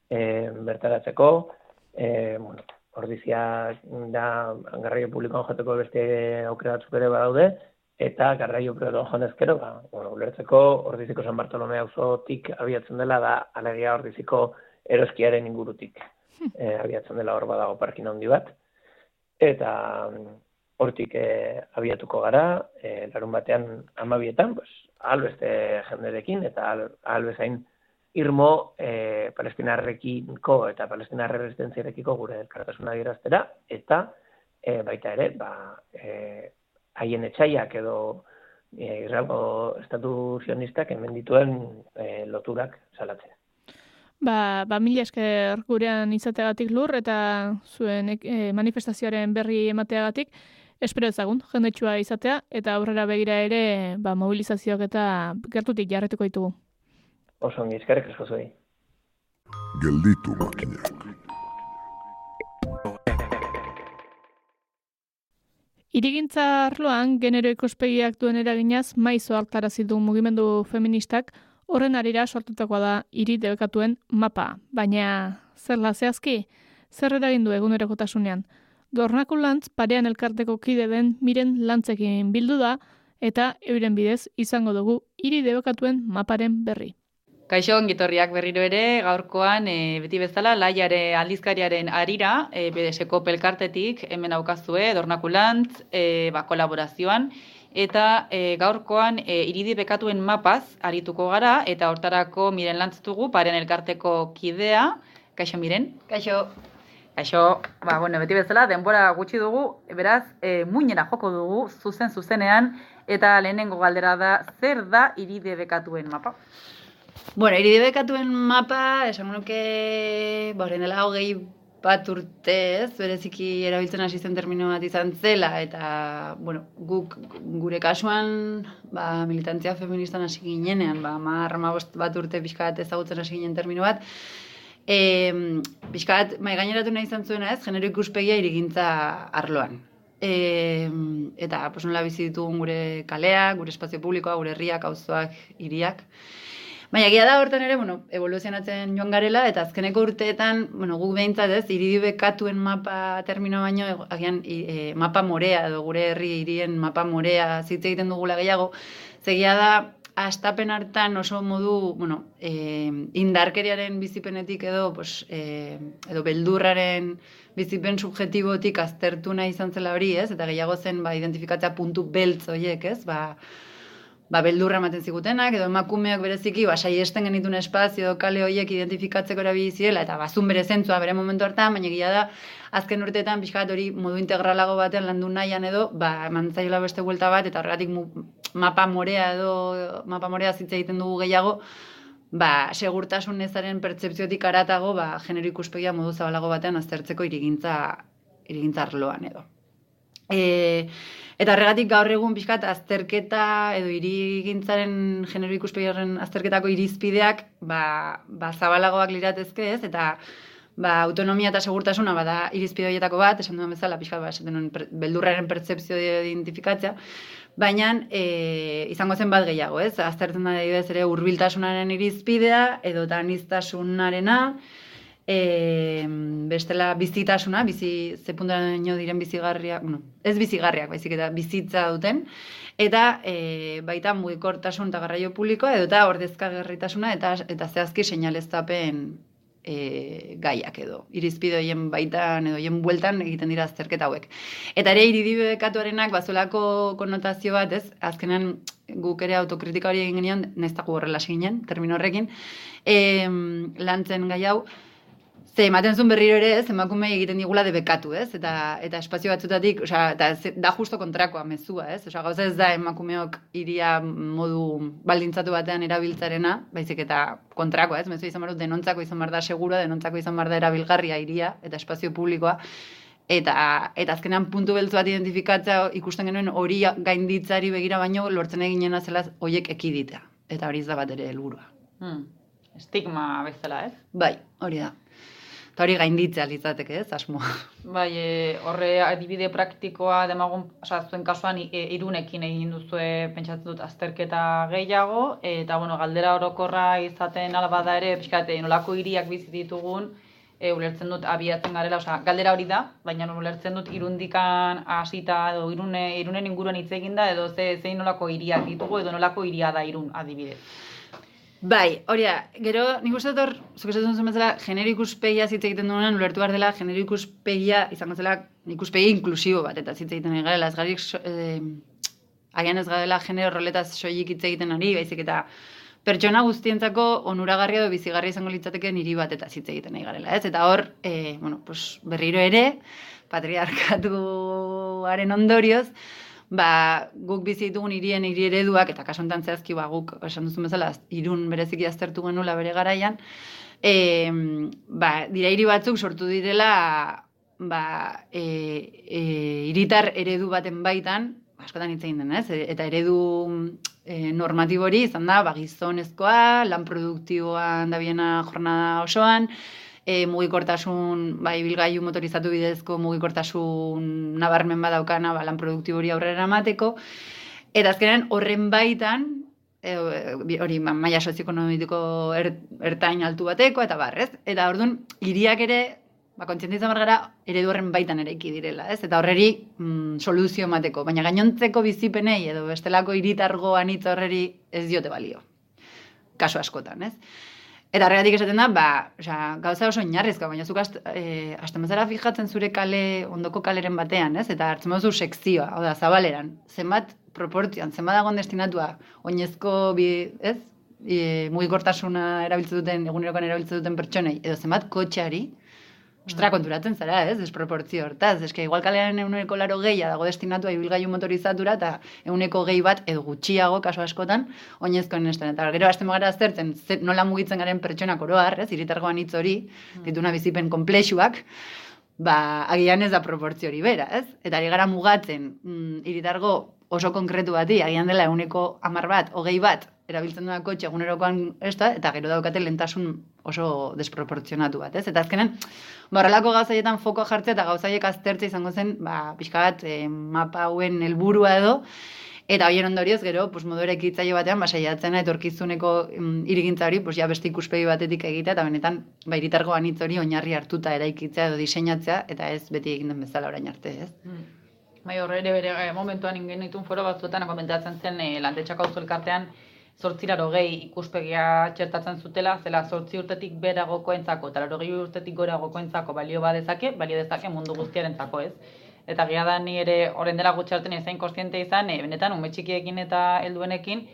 e, bertaratzeko, e, bueno, ordizia da garraio publikoan joteko beste aukera batzuk ere badaude, eta garraio pribatuan joan ezkero, ba, bueno, ulertzeko ordiziko San Bartolome auzotik abiatzen dela da alegia ordiziko eroskiaren ingurutik e, abiatzen dela hor badago parkin handi bat. Eta mm, hortik e, abiatuko gara, e, larun batean amabietan, pues, albeste jenderekin eta al, albezain irmo e, palestinarrekiko eta palestinar resistentziarekiko gure elkartasuna adieraztera eta e, baita ere, ba, e, haien etxaiak edo e, Israelgo estatu zionistak hemen dituen e, loturak salatzea. Ba, ba mila esker gurean izateagatik lur eta zuen e, manifestazioaren berri emateagatik espero ezagun jendetsua izatea eta aurrera begira ere ba, mobilizazioak eta gertutik jarretuko ditugu. Oso ongi eskerrik asko zuei. Gelditu makinak. Irigintza arloan genero ikuspegiak duen eraginaz maizo hartarazi du mugimendu feministak horren arira sortutakoa da hiri debekatuen mapa. Baina zer zehazki? Zer eragin du egunerokotasunean? Dornako lantz parean elkarteko kide den miren lantzekin bildu da eta euren bidez izango dugu hiri debekatuen maparen berri. Kaixo ongitorriak berriro ere, gaurkoan e, beti bezala laiare aldizkariaren arira, e, bedeseko pelkartetik, hemen aukazue, dornakulantz, e, ba, kolaborazioan, eta e, gaurkoan e, iridi bekatuen mapaz arituko gara, eta hortarako miren lantztugu, paren elkarteko kidea, kaixo miren? Kaixo. Kaixo, ba, bueno, beti bezala, denbora gutxi dugu, beraz, e, muinera joko dugu, zuzen zuzenean, eta lehenengo galdera da, zer da iride bekatuen mapa? Bueno, iride bekatuen mapa, esan nuke, ba, horren dela hogei bat urte ez, bereziki erabiltzen hasi zen termino bat izan zela, eta, bueno, guk gure kasuan, ba, militantzia feministan hasi ginenean, ba, mar, bat urte pixka bat ezagutzen hasi ginen termino bat, e, pixka bat, mai gaineratu nahi izan zuena ez, genero ikuspegia irigintza arloan. E, eta, posonela bizi ditugun gure kalea, gure espazio publikoa, gure herriak, auzoak, hiriak. Baina gira da hortan ere, bueno, evoluzionatzen joan garela, eta azkeneko urteetan, bueno, guk behintzat ez, iridi bekatuen mapa termino baino, agian e, mapa morea, edo gure herri hirien mapa morea zitze egiten dugula gehiago, zegia da, astapen hartan oso modu, bueno, e, indarkeriaren bizipenetik edo, pues, e, edo beldurraren bizipen subjetibotik aztertu nahi izan zela hori, ez? Eta gehiago zen, ba, identifikatzea puntu beltz horiek, ez? Ba, ba, beldurra ematen zigutenak, edo emakumeak bereziki, ba, saiesten genitun espazio, kale horiek identifikatzeko erabili zirela, eta bazun bere zentzua bere momentu hartan, baina gila da, azken urteetan pixkat hori modu integralago batean landu nahian edo, ba, eman beste vuelta bat, eta horregatik mapa morea edo, mapa morea zitza egiten dugu gehiago, ba, segurtasun ezaren pertsepziotik aratago, ba, genero ikuspegia modu zabalago batean aztertzeko irigintza, irigintza arloan edo. E, Eta horregatik gaur egun pixkat azterketa edo irigintzaren genero ikuspegiaren azterketako irizpideak ba, ba zabalagoak liratezke ez, eta ba, autonomia eta segurtasuna bada irizpide horietako bat, esan duen bezala, pixkat, ba, esaten duen beldurraren pertsepzio identifikatzea, baina e, izango zen bat gehiago, ez? Aztertzen da ere hurbiltasunaren irizpidea, edo taniztasunarena, e, bestela bizitasuna, bizi zepuntaino diren bizigarriak, bueno, ez bizigarriak, baizik eta bizitza duten, eta e, baita mugikortasun eta garraio publikoa, edo eta ordezkagarritasuna eta, eta zehazki seinaleztapen e, gaiak edo. Irizpide hoien baitan edo hoien bueltan egiten dira azterketa hauek. Eta ere iridibekatuarenak bazolako konotazio bat, ez? Azkenan guk ere autokritika hori egin genion, neztaku horrela ginen, termino horrekin, e, lantzen gai hau, Ze, ematen zuen berriro ere, ez, emakumei egiten digula debekatu, ez? Eta, eta espazio batzutatik, osea, eta da justo kontrakoa mezua, ez? Osea, gauza ez da emakumeok iria modu baldintzatu batean erabiltzarena, baizik eta kontrakoa, ez? Mezu izan bar denontzako izan bar da segura, denontzako izan bar da erabilgarria iria eta espazio publikoa. Eta, eta azkenean puntu beltzu bat identifikatzea ikusten genuen hori gainditzari begira baino lortzen eginen zela hoiek ekiditea. Eta hori ez da bat ere helburua. Hmm. Estigma bezala, ez? Bai, hori da. Eta hori gainditzea litzateke, ez, asmoa. Bai, e, horre adibide praktikoa demagun, oza, zuen kasuan e, irunekin egin duzue pentsatzen dut azterketa gehiago, eta bueno, galdera orokorra izaten albada ere, pixkat, e, nolako hiriak bizi ditugun, e, ulertzen dut abiatzen garela, osea, galdera hori da, baina ulertzen dut irundikan hasita edo irune, irunen inguruan hitz eginda edo ze zein nolako hiriak ditugu edo nolako hiria da irun adibidez. Bai, hori da, gero, nik uste dut hor, zuk esaten zuen bezala, genero ikuspegia hitz egiten duenan, ulertu behar dela, genero ikuspegia izango zela ikuspegi inklusibo bat, eta hitz egiten ari garela, ez garik, so- eh, agian ez garela genero roletaz soilik hitz egiten ari, baizik eta pertsona guztientzako onuragarria edo bizigarria izango litzateke niri bat eta hitz egiten ari garela, ez? Eta hor, eh, bueno, pues berriro ere, patriarkatuaren ondorioz, ba, guk bizi ditugun hirien hiri ereduak, eta kasu honetan zehazki, ba, guk, esan duzun bezala, irun bereziki aztertu genula bere garaian, e, ba, dira hiri batzuk sortu direla, ba, e, e, hiritar eredu baten baitan, askotan hitz egin ez? E- Eta eredu e, normatibori izan da, ba, gizonezkoa, lan produktiboan dabiena jornada osoan, e, mugikortasun, ba, ibilgailu motorizatu bidezko mugikortasun nabarmen badaukana, ba, lan produktibori aurrera emateko, eta azkenean horren baitan, e, hori ma- maila sozioekonomiko er, ertain altu bateko, eta barrez, eta orduan, hiriak ere, ba, kontzientizan behar gara, eredu horren baitan eraiki direla, ez? Eta horreri mm, soluzio emateko, baina gainontzeko bizipenei edo bestelako hiritargo anitz horreri ez diote balio. Kasu askotan, ez? Eta horregatik esaten da, ba, osea, gauza oso oinarrizkoa, baina zuk ast, e, astemazara fijatzen zure kale, ondoko kaleren batean, ez? Eta hartzen baduzu sekzioa, hau da, zabaleran, zenbat proportzioan, zenbat dagoen destinatua, oinezko, bi, ez? E, mugikortasuna erabiltzen duten, egunerokoan erabiltzen duten pertsonei, edo zenbat kotxeari, Ostra, konturatzen zara, ez, desproportzio hortaz. Eske, igual kalean eguneko laro gehia dago destinatua ibilgailu motorizatura, eta eguneko gehi bat, edo gutxiago, kaso askotan, oinezkoen esten. Eta gero, hasten gara aztertzen, ze, nola mugitzen garen pertsonak oroar, ez, iritargoan hitz hori, dituna bizipen komplexuak, ba, agian ez da proportzio hori bera, ez? Eta ari gara mugatzen, mm, iritargo oso konkretu bati, agian dela eguneko hamar bat, hogei bat, erabiltzen duena kotxe egunerokoan ez da, eta gero daukate lentasun oso desproportzionatu bat, ez? Eta azkenen, ba, horrelako gauzaietan fokoa jartzea eta gauzaiek aztertzea izango zen, ba, pixka bat, eh, mapa hauen helburua edo, Eta horien ondorioz, gero, pues, modu ekitzaile batean, ba, saiatzen da, etorkizuneko mm, irigintza hori, pues, ja beste ikuspegi batetik egitea, eta benetan, ba, iritargo anitz hori oinarri hartuta eraikitzea edo diseinatzea, eta ez beti egin den bezala orain arte, ez? Bai, horre ere bere eh, momentuan ingen ditun foro batzuetan komentatzen zen e, lantetxako auzo elkartean zortzira gehi ikuspegia txertatzen zutela, zela zortzi urtetik beragokoentzako eta larogei urtetik goragokoentzako balio badezake, balio dezake mundu guztiarentzako ez. Eta gira da ni ere orain dela gutxi arte ezain kontziente izan, e, benetan ume txikiekin eta helduenekin,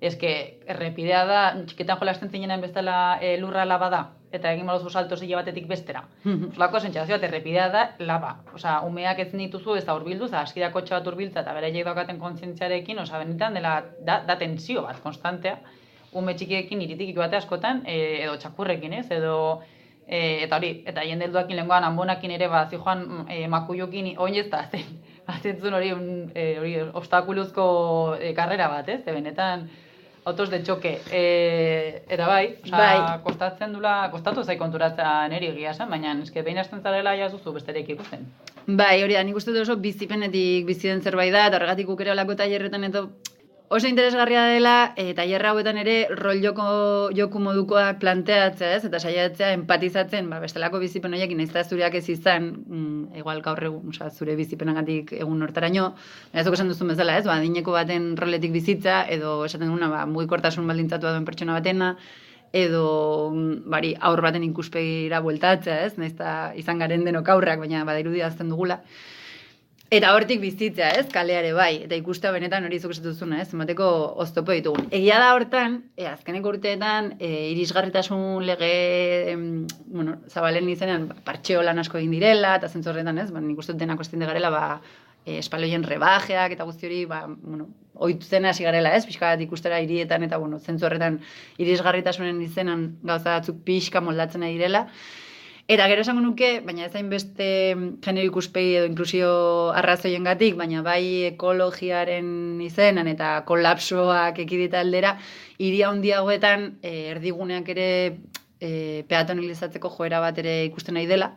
eske errepidea da txiketan jolasten zinenen bezala e, lurra laba da eta egin baduzu salto zile batetik bestera. Olako sentsazioa errepidea da laba. Osea, umeak ez dituzu ez da hurbildu, za askida kotxe bat hurbiltza eta beraiek daukaten kontzientziarekin, osea, benetan dela da, da tensio bat konstantea. Ume txikiekin iritik joate askotan e, edo txakurrekin, ez? Edo e, eta hori, eta jende helduakin lengoan anbonakin ere ba zijoan e, makuiokin oinez eta zen. Azentzun hori e, hori obstakuluzko e, karrera bat, ez? Ze benetan autos de choque. E, eta bai, osea, Bai. kostatzen dula, kostatu zai konturatzea neri egia esan, baina eske behin hasten zarela ja ez duzu besterik ikusten. Bai, hori da, nik uste dut oso bizipenetik bizi den zerbait da, eta horregatik guk ere olako tailerretan edo oso interesgarria dela, e, tailerra hauetan ere rol joko, joku modukoak planteatzea, ez? Eta saiatzea empatizatzen, ba, bestelako bizipen horiekin, nahiz eta zureak ez izan, mm, igual gaur egun, osea, zure bizipenagatik egun hortaraino, zuk esan duzun bezala, ez? Ba, adineko baten roletik bizitza, edo esaten duguna, ba, mugikortasun baldintzatua duen pertsona batena, edo mm, bari aur baten ikuspegira bueltatzea, ez? Naiz izan garen denok aurrak, baina badirudi azten dugula. Eta hortik bizitzea, ez, kaleare bai, eta ikustea benetan hori zuk esatu duzuna, ez, emateko oztopo ditugun. Egia da hortan, e, azkeneko urteetan, e, irisgarritasun lege, em, bueno, zabalen izenean, ba, partxeo lan asko egin direla, eta zentzu horretan, ez, ba, nik uste dut denak kostien garela, ba, e, espaloien rebajeak eta guzti hori, ba, bueno, ohitzen hasi garela, ez, pixka bat ikustera hirietan, eta, bueno, zentzu horretan irisgarritasunen izenan gauza batzuk pixka moldatzen direla. Eta gero esango nuke, baina ez hain beste genero ikuspegi edo inklusio arrazoiengatik, baina bai ekologiaren izenan eta kolapsoak ekidita aldera, hiri handi hauetan e, erdiguneak ere e, peatonalizatzeko joera bat ere ikusten nahi dela.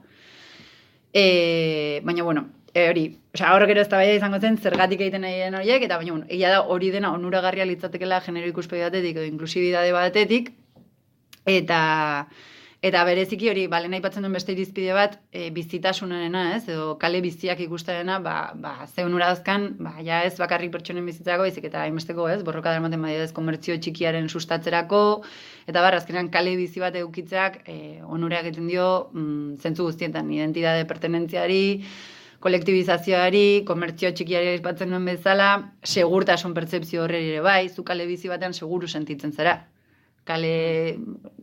E, baina, bueno, e, hori, osea, hor gero ez izango zen zergatik egiten nahi den horiek, eta baina, bueno, egia da hori dena onuragarria litzatekela genero ikuspegi batetik edo inklusibidade batetik, eta eta bereziki hori, balen aipatzen duen beste irizpide bat, e, bizitasunarena, ez, edo kale biziak ikustarena, ba, ba ze onura dazkan, ba, ja ez bakarrik pertsonen bizitzako, baizik eta hainbesteko, ez, borroka darmaten badia ez, komertzio txikiaren sustatzerako, eta bar, azkenean kale bizi bat edukitzeak, e, onura egiten dio, mm, zentzu guztietan, identidade pertenentziari, kolektibizazioari, komertzio txikiari aipatzen duen bezala, segurtasun pertzepzio horre ere bai, zu kale bizi batean seguru sentitzen zara. Kale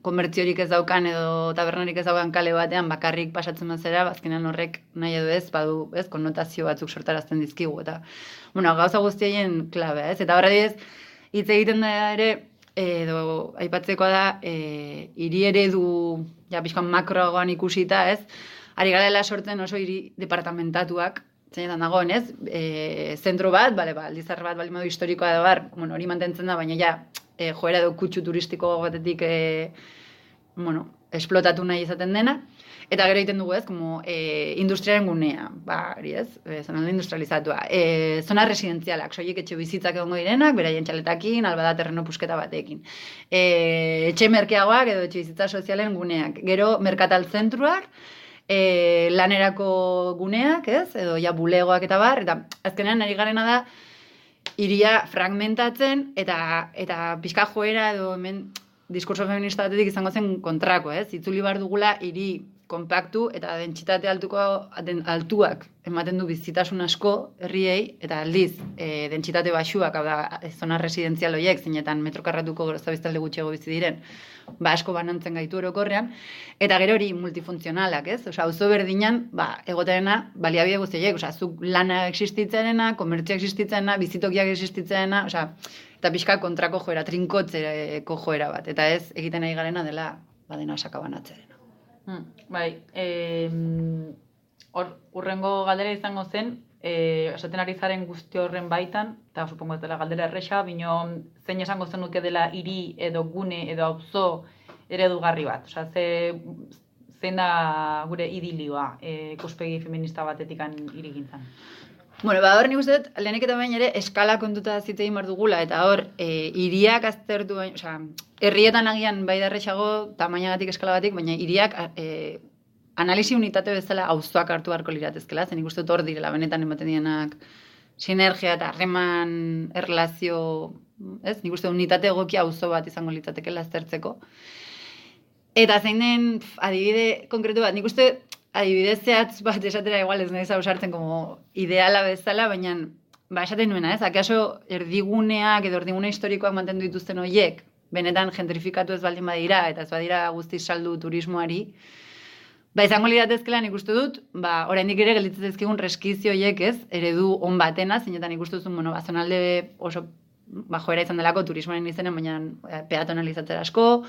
komertziorik ez daukan edo tabernarik ez daukan kale batean bakarrik pasatzen bazera, bazkenan horrek nahi edo ez, badu, ez, konnotazio batzuk sortarazten dizkigu eta bueno, gauza guztien klabe, ez? Eta horra diez, hitz egiten da ere edo aipatzekoa da, e, hiri eredu ja pixkan makroagoan ikusita, ez? Ari garela sortzen oso hiri departamentatuak, zeinetan dagoen, ez? E, zentro bat, bale, ba, aldizar bat, bali modu historikoa da bar, bueno, hori mantentzen da, baina ja, e, joera edo kutsu turistiko batetik e, bueno, esplotatu nahi izaten dena. Eta gero egiten dugu ez, como e, industriaren gunea, ba, hori ez, e, zona industrializatua. E, zona residenzialak, soiek etxe bizitzak egongo direnak, beraien txaletakin, albada terreno pusketa batekin. E, etxe merkeagoak edo etxe bizitza sozialen guneak. Gero, merkatal zentruak, e, lanerako guneak, ez, edo ja bulegoak eta bar, eta azkenean ari garena da, iria fragmentatzen eta eta pizka joera edo hemen diskurso feminista batetik izango zen kontrako, ez? Itzuli bar dugula hiri konpaktu eta dentsitate altuko den altuak ematen du bizitasun asko herriei eta aldiz e, dentsitate baxuak hau da zona residenzial horiek zeinetan metro karratuko biztalde gutxiago bizi diren ba asko banantzen gaitu orokorrean eta gero hori multifuntzionalak, ez? Osea, auzo berdinan, ba egoteena baliabide guztiak, osea, zuk lana existitzenena, komertzio existitzenena, bizitokiak existitzenena, osea, eta pixka kontrako joera, trinkotzeko joera bat, eta ez egiten nahi garena dela badena sakabanatzearen. Hmm, bai, e, or, urrengo galdera izango zen, e, esaten ari zaren guzti horren baitan, eta supongo dela galdera erresa, bino zein esango zenuke dela hiri edo gune edo auzo eredugarri bat. Osea, ze, zein da gure idilioa e, ikuspegi feminista batetik irigintzan? Bueno, ba, hor nik uste dut, lehenik eta bain ere, eskala kontuta zitei dugula, eta hor, e, iriak aztertu bain, osea, herrietan agian bai darrexago, tamainagatik eskala batik, baina iriak e, analisi unitate bezala auzoak hartu beharko liratezkela, zen dut hor direla, benetan ematen dienak sinergia eta harreman erlazio, ez, nik uste unitate egokia auzo bat izango litzatekela aztertzeko. Eta zein den, pf, adibide konkretu bat, nik uste adibidez zehatz bat esatera igual ez nahi zausartzen como ideala bezala, baina ba esaten nuena, ez? Akaso erdiguneak edo erdigune historikoak mantendu dituzten horiek, benetan gentrifikatu ez baldin badira eta ez badira guztiz saldu turismoari, ba izango liratezkela nik uste dut, ba oraindik ere gelditzen zaizkigun reskizio horiek, ez? Eredu on batena, zeinetan ikustu duzun, bueno, bazonalde oso ba joera izan delako turismoaren izenen, baina eh, peatonalizatzera asko,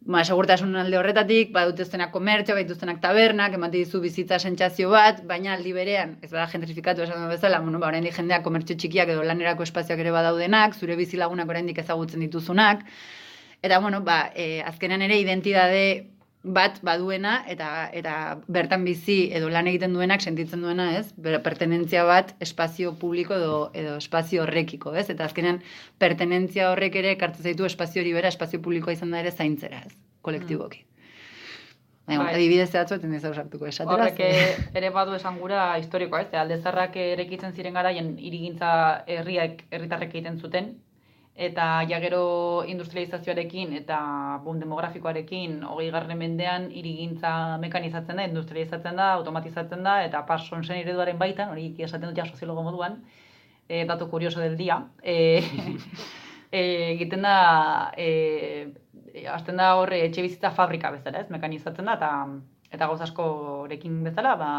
ba, segurtasun alde horretatik, badutuztenak komertzio, badutuztenak tabernak, emate dizu bizitza sentsazio bat, baina aldi berean, ez bada gentrifikatu esan bezala, bueno, ba, oraindik jendeak komertzio txikiak edo lanerako espazioak ere badaudenak, zure bizilagunak oraindik ezagutzen dituzunak, eta, bueno, ba, e, azkenean ere identidade bat baduena eta eta bertan bizi edo lan egiten duenak sentitzen duena, ez? Pertenentzia bat espazio publiko edo edo espazio horrekiko, ez? Eta azkenean pertenentzia horrek ere ekartzen zaitu espazio hori bera espazio publikoa izan da ere zaintzera, ez? Kolektiboki. Mm. Bai, adibidez zehatzu eten ez ausartuko esatera. Horrek eh, ere badu esan gura historikoa, ez? Alde zarrak erekitzen ziren garaien irigintza herriak herritarrek egiten zuten, eta ja gero industrializazioarekin eta boom demografikoarekin hogei garren mendean irigintza mekanizatzen da, industrializatzen da, automatizatzen da, eta pason zen ereduaren baitan, hori esaten dut ja soziologo moduan, e, dato kurioso del dia, e, e, egiten da, e, azten da horre etxe bizitza fabrika bezala, ez, mekanizatzen da, eta eta gauz askorekin bezala, ba,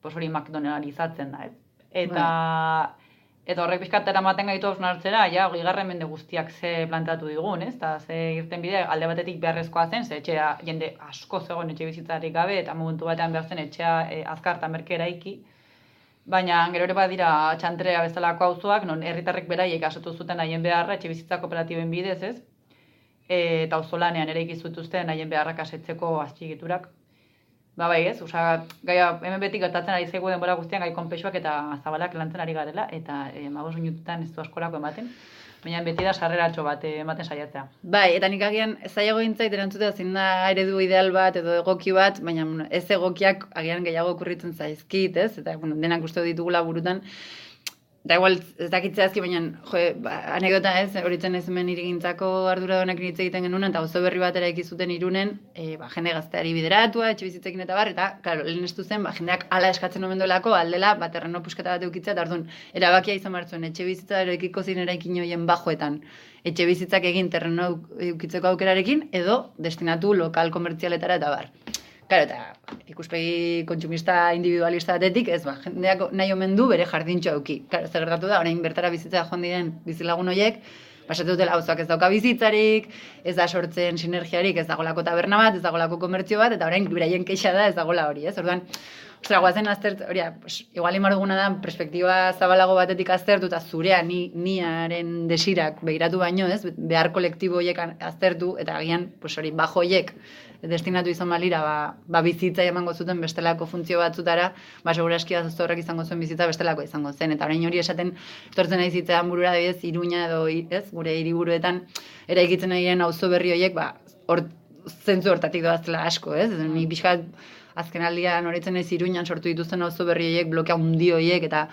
pos hori McDonaldizatzen da, ez. Eta, bai. Eta horrek pixkat eramaten gaitu hausnartzera, ja, hori mende guztiak ze plantatu digun, ez? Eta ze irten bide, alde batetik beharrezkoa zen, ze etxea jende asko zegoen etxe bizitzarik gabe, eta momentu batean behar zen etxea e, azkar eta merkera iki. Baina, gero ere badira txantrea bezalako auzoak non herritarrek beraiek asotu zuten haien beharra etxe bizitza kooperatiben bidez, ez? e, eta auzolanean ere ikizutuzten haien beharrak asetzeko azpigiturak. Ba bai ez, osea, gaia hemen beti gertatzen ari zaigu denbora guztian gai konpexuak eta zabalak lantzen ari garela, eta e, magos minututan ez du askorako ematen. Baina beti da sarreratxo bat eh, ematen saiatzea. Bai, eta nik agian zailago gintzait erantzutea zein da eredu ideal bat edo egoki bat, baina ez egokiak agian gehiago okurritzen zaizkit, ez? Eta bueno, denak uste ditugula burutan. Da igual, ez dakit zehazki, baina, jo, ba, anekdota ez, horitzen ez hemen irigintzako arduradunak hitz egiten genuen, eta oso berri bat eraiki zuten irunen, e, ba, jende gazteari bideratua, etxe bizitzekin eta bar, eta, klaro, lehen estu zen, ba, jendeak ala eskatzen omen duelako, aldela, ba, terreno pusketa bat eukitzea, eta orduan, erabakia izan behar zuen, etxe bizitza eraikiko zin eraikin hoien bajoetan, etxe bizitzak egin terreno eukitzeko aukerarekin, edo destinatu lokal komertzialetara eta bar. Claro, eta ikuspegi kontsumista individualista batetik, ez ba, jendeak nahi omen du bere jardintxo auki. Claro, zer gertatu da, orain bertara bizitza joan diren bizilagun horiek, pasatu dutela auzoak ez dauka bizitzarik, ez da sortzen sinergiarik, ez dagolako taberna bat, ez dagolako komertzio bat, eta orain beraien keixa da ez dagola hori, ez? Orduan, Ostra, guazen aztert, hori, pues, igual imar duguna da, perspektiba zabalago batetik aztertu, eta zurea ni, niaren desirak behiratu baino, ez? Behar kolektibo horiek aztertu, eta agian, pues hori, bajo horiek destinatu izan balira, ba, ba bizitza emango zuten bestelako funtzio batzutara, ba segurazki azuzto horrek izango zuen bizitza bestelako izango zen. Eta orain hori esaten, etortzen nahi zitzean burura adibidez, iruña edo, ez, gure hiriburuetan eraikitzen nahi auzo berri horiek, ba, hor, zentzu hortatik doaztela asko, ez? Ni pixkat azken aldian horitzen ez iruñan sortu dituzten auzo berri horiek, blokea hundi horiek, eta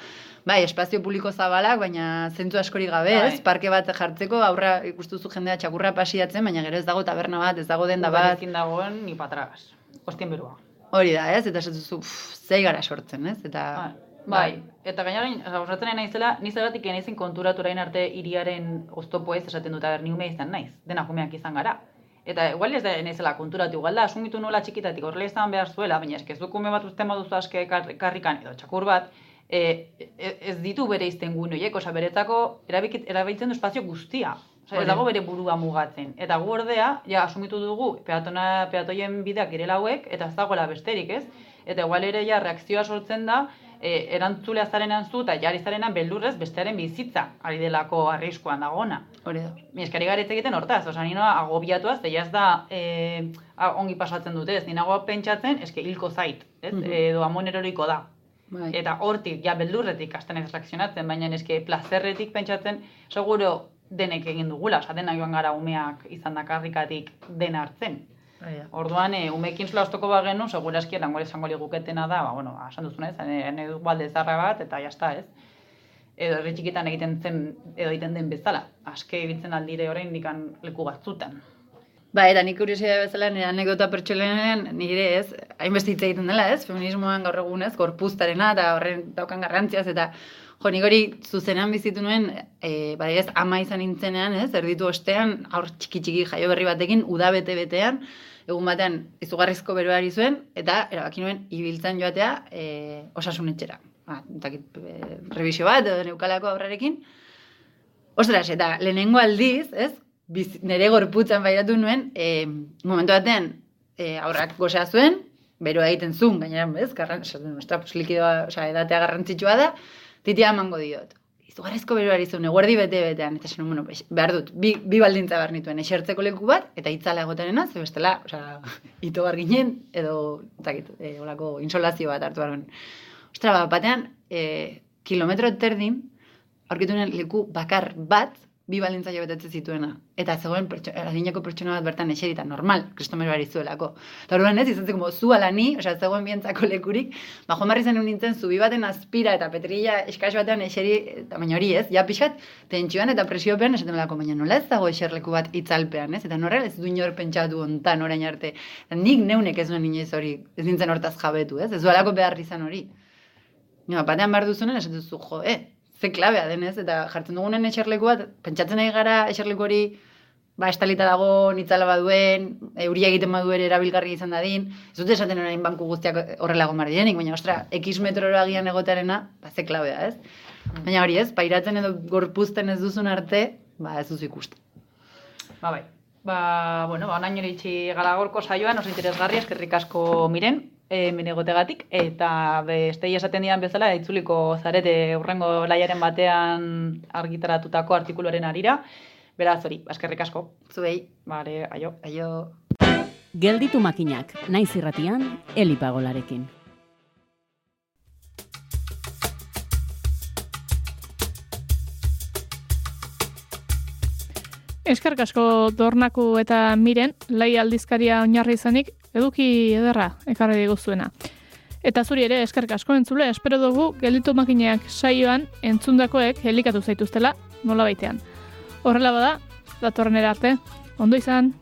bai, espazio publiko zabalak, baina zentzu askori gabe, ez? Bai. Parke bat jartzeko, aurra ikustuzu jendea txakurra pasiatzen, baina gero ez dago taberna bat, ez dago denda bat. Ezin dagoen, ni patragas. Ostien berua. Hori da, ez? Eta esatuzu, zei gara sortzen, ez? Eta... Bai, eta gainera, osatzen nahi naizela, ni zergatik naizen konturatu orain arte iriaren oztopo ez esaten dut, aber, ni ume izan naiz, dena jumeak izan gara. Eta igual ez da naizela konturatu, igual da, asumitu nola txikitatik horrela izan behar zuela, baina eske kume bat usten baduzu aske kar- karrikan edo txakur bat, e, e- ez ditu bere izten gune horiek, osea, beretzako erabikit, erabiltzen du espazio guztia. Osea, ez dago bere burua mugatzen. Eta gu ordea, ja, asumitu dugu, peatona, peatoien bideak girela hauek, eta ez dagoela besterik, ez? Eta igual ere ja reakzioa sortzen da, e, erantzulea zarenan zu, eta jari zarenan beldurrez bestearen bizitza, ari delako arriskuan dagona. Hori da. Mi eskari garetz egiten hortaz, osea, nino agobiatuaz, eta ez da e, ongi pasatzen dute, ez, ninago pentsatzen, eske hilko zait, ez, Mhm. edo amon eroriko da. Bai. Eta hortik, ja, beldurretik hasten ez reakzionatzen, baina eske plazerretik pentsatzen, seguro denek egin dugula, osea, denak joan gara umeak izan da karrikatik dena hartzen. Da. Orduan, e, umekin zula oztoko bagenu, seguraski erango esango liguketena da, ba, bueno, esan duzuna ez, ene du balde zarra bat, eta jazta ez. Edo herri txikitan egiten zen, edo egiten den bezala. Aske ibiltzen aldire orain dikan leku batzutan. Ba, eta nik kuriosia bezala nire anekdota pertsolenean nire ez, hainbeste hitz egiten dela ez, feminismoan gaur egun ez, gorpuztarena eta horren daukan garrantziaz, eta jo, nik hori zuzenean bizitu nuen, e, ba, ez, ama izan nintzenean ez, erditu ostean, aur txiki txiki jaio berri batekin, uda bete betean, egun batean izugarrizko beroari zuen, eta erabaki nuen ibiltzen joatea e, osasun etxera. Ba, dakit, e, revisio bat, neukalako aurrarekin, Ostras, eta lehenengo aldiz, ez? Biz, nire gorputzan bairatu nuen, e, momentu batean, e, aurrak gozea zuen, beroa egiten zuen, gainera, ez? Garran, esaten, pues, likidoa, osea, edatea garrantzitsua da, titia emango diot. Izugarrizko beroari zuen, eguerdi bete-betean, eta esan, bueno, behar dut, bi, bi baldintza behar nituen, esertzeko leku bat, eta itzala egotenena, ze bestela, osea, ito bar ginen, edo, zakit, e, olako insolazio bat hartu genuen. Ostra, bat, batean, e, kilometro terdin, aurkitu leku bakar bat, bi jo betetze zituena. Eta zegoen pertso, adineko pertsona bat bertan eserita, normal, kristomero bari zuelako. Eta orduan ez, izan como, zu ala ni, osea, zegoen bientzako lekurik, ba, joan barri zen nintzen, zubi baten azpira eta petrilla eskas batean eseri, eta baina hori ez, ja pixkat, tentsioan eta presiopean esaten lako, baina nola ez dago eserleku bat itzalpean, ez? Eta norrela ez du inor pentsatu ontan orain arte. Eta nik neunek ez nuen inoiz hori, ez nintzen hortaz jabetu, ez? Ez dualako behar izan hori. Batean behar duzunen, esaten duzu, jo, eh, ze klabea denez, eta jartzen dugunen eserleku bat, pentsatzen nahi gara eserleku hori, ba, estalita dago, nitzala baduen, euria egiten badu ere erabilgarri izan dadin, ez dute esaten orain banku guztiak horrela gomar direnik, baina, ostra, x metrora agian egotearena, ba, ze klabea, ez? Baina hori ez, pairatzen edo gorpuzten ez duzun arte, ba, ez duzu ikusten. Ba, bai. Ba, bueno, ba, onaino iritsi gara gorko saioan, oso interesgarri, eskerrik asko miren, e, egotegatik, eta beste esaten dian bezala, itzuliko zarete urrengo laiaren batean argitaratutako artikuluaren arira, Beraz hori, eskerrik asko. Zuei. Vale, aio. Aio. Gelditu makinak, naiz irratian, elipagolarekin. Eskerrik asko dornaku eta miren, lai aldizkaria oinarri izanik, eduki ederra ekarri diguzuena. Eta zuri ere eskerrik asko entzule, espero dugu gelditu makineak saioan entzundakoek helikatu zaituztela nola baitean. Horrela bada, datorren arte, ondo izan!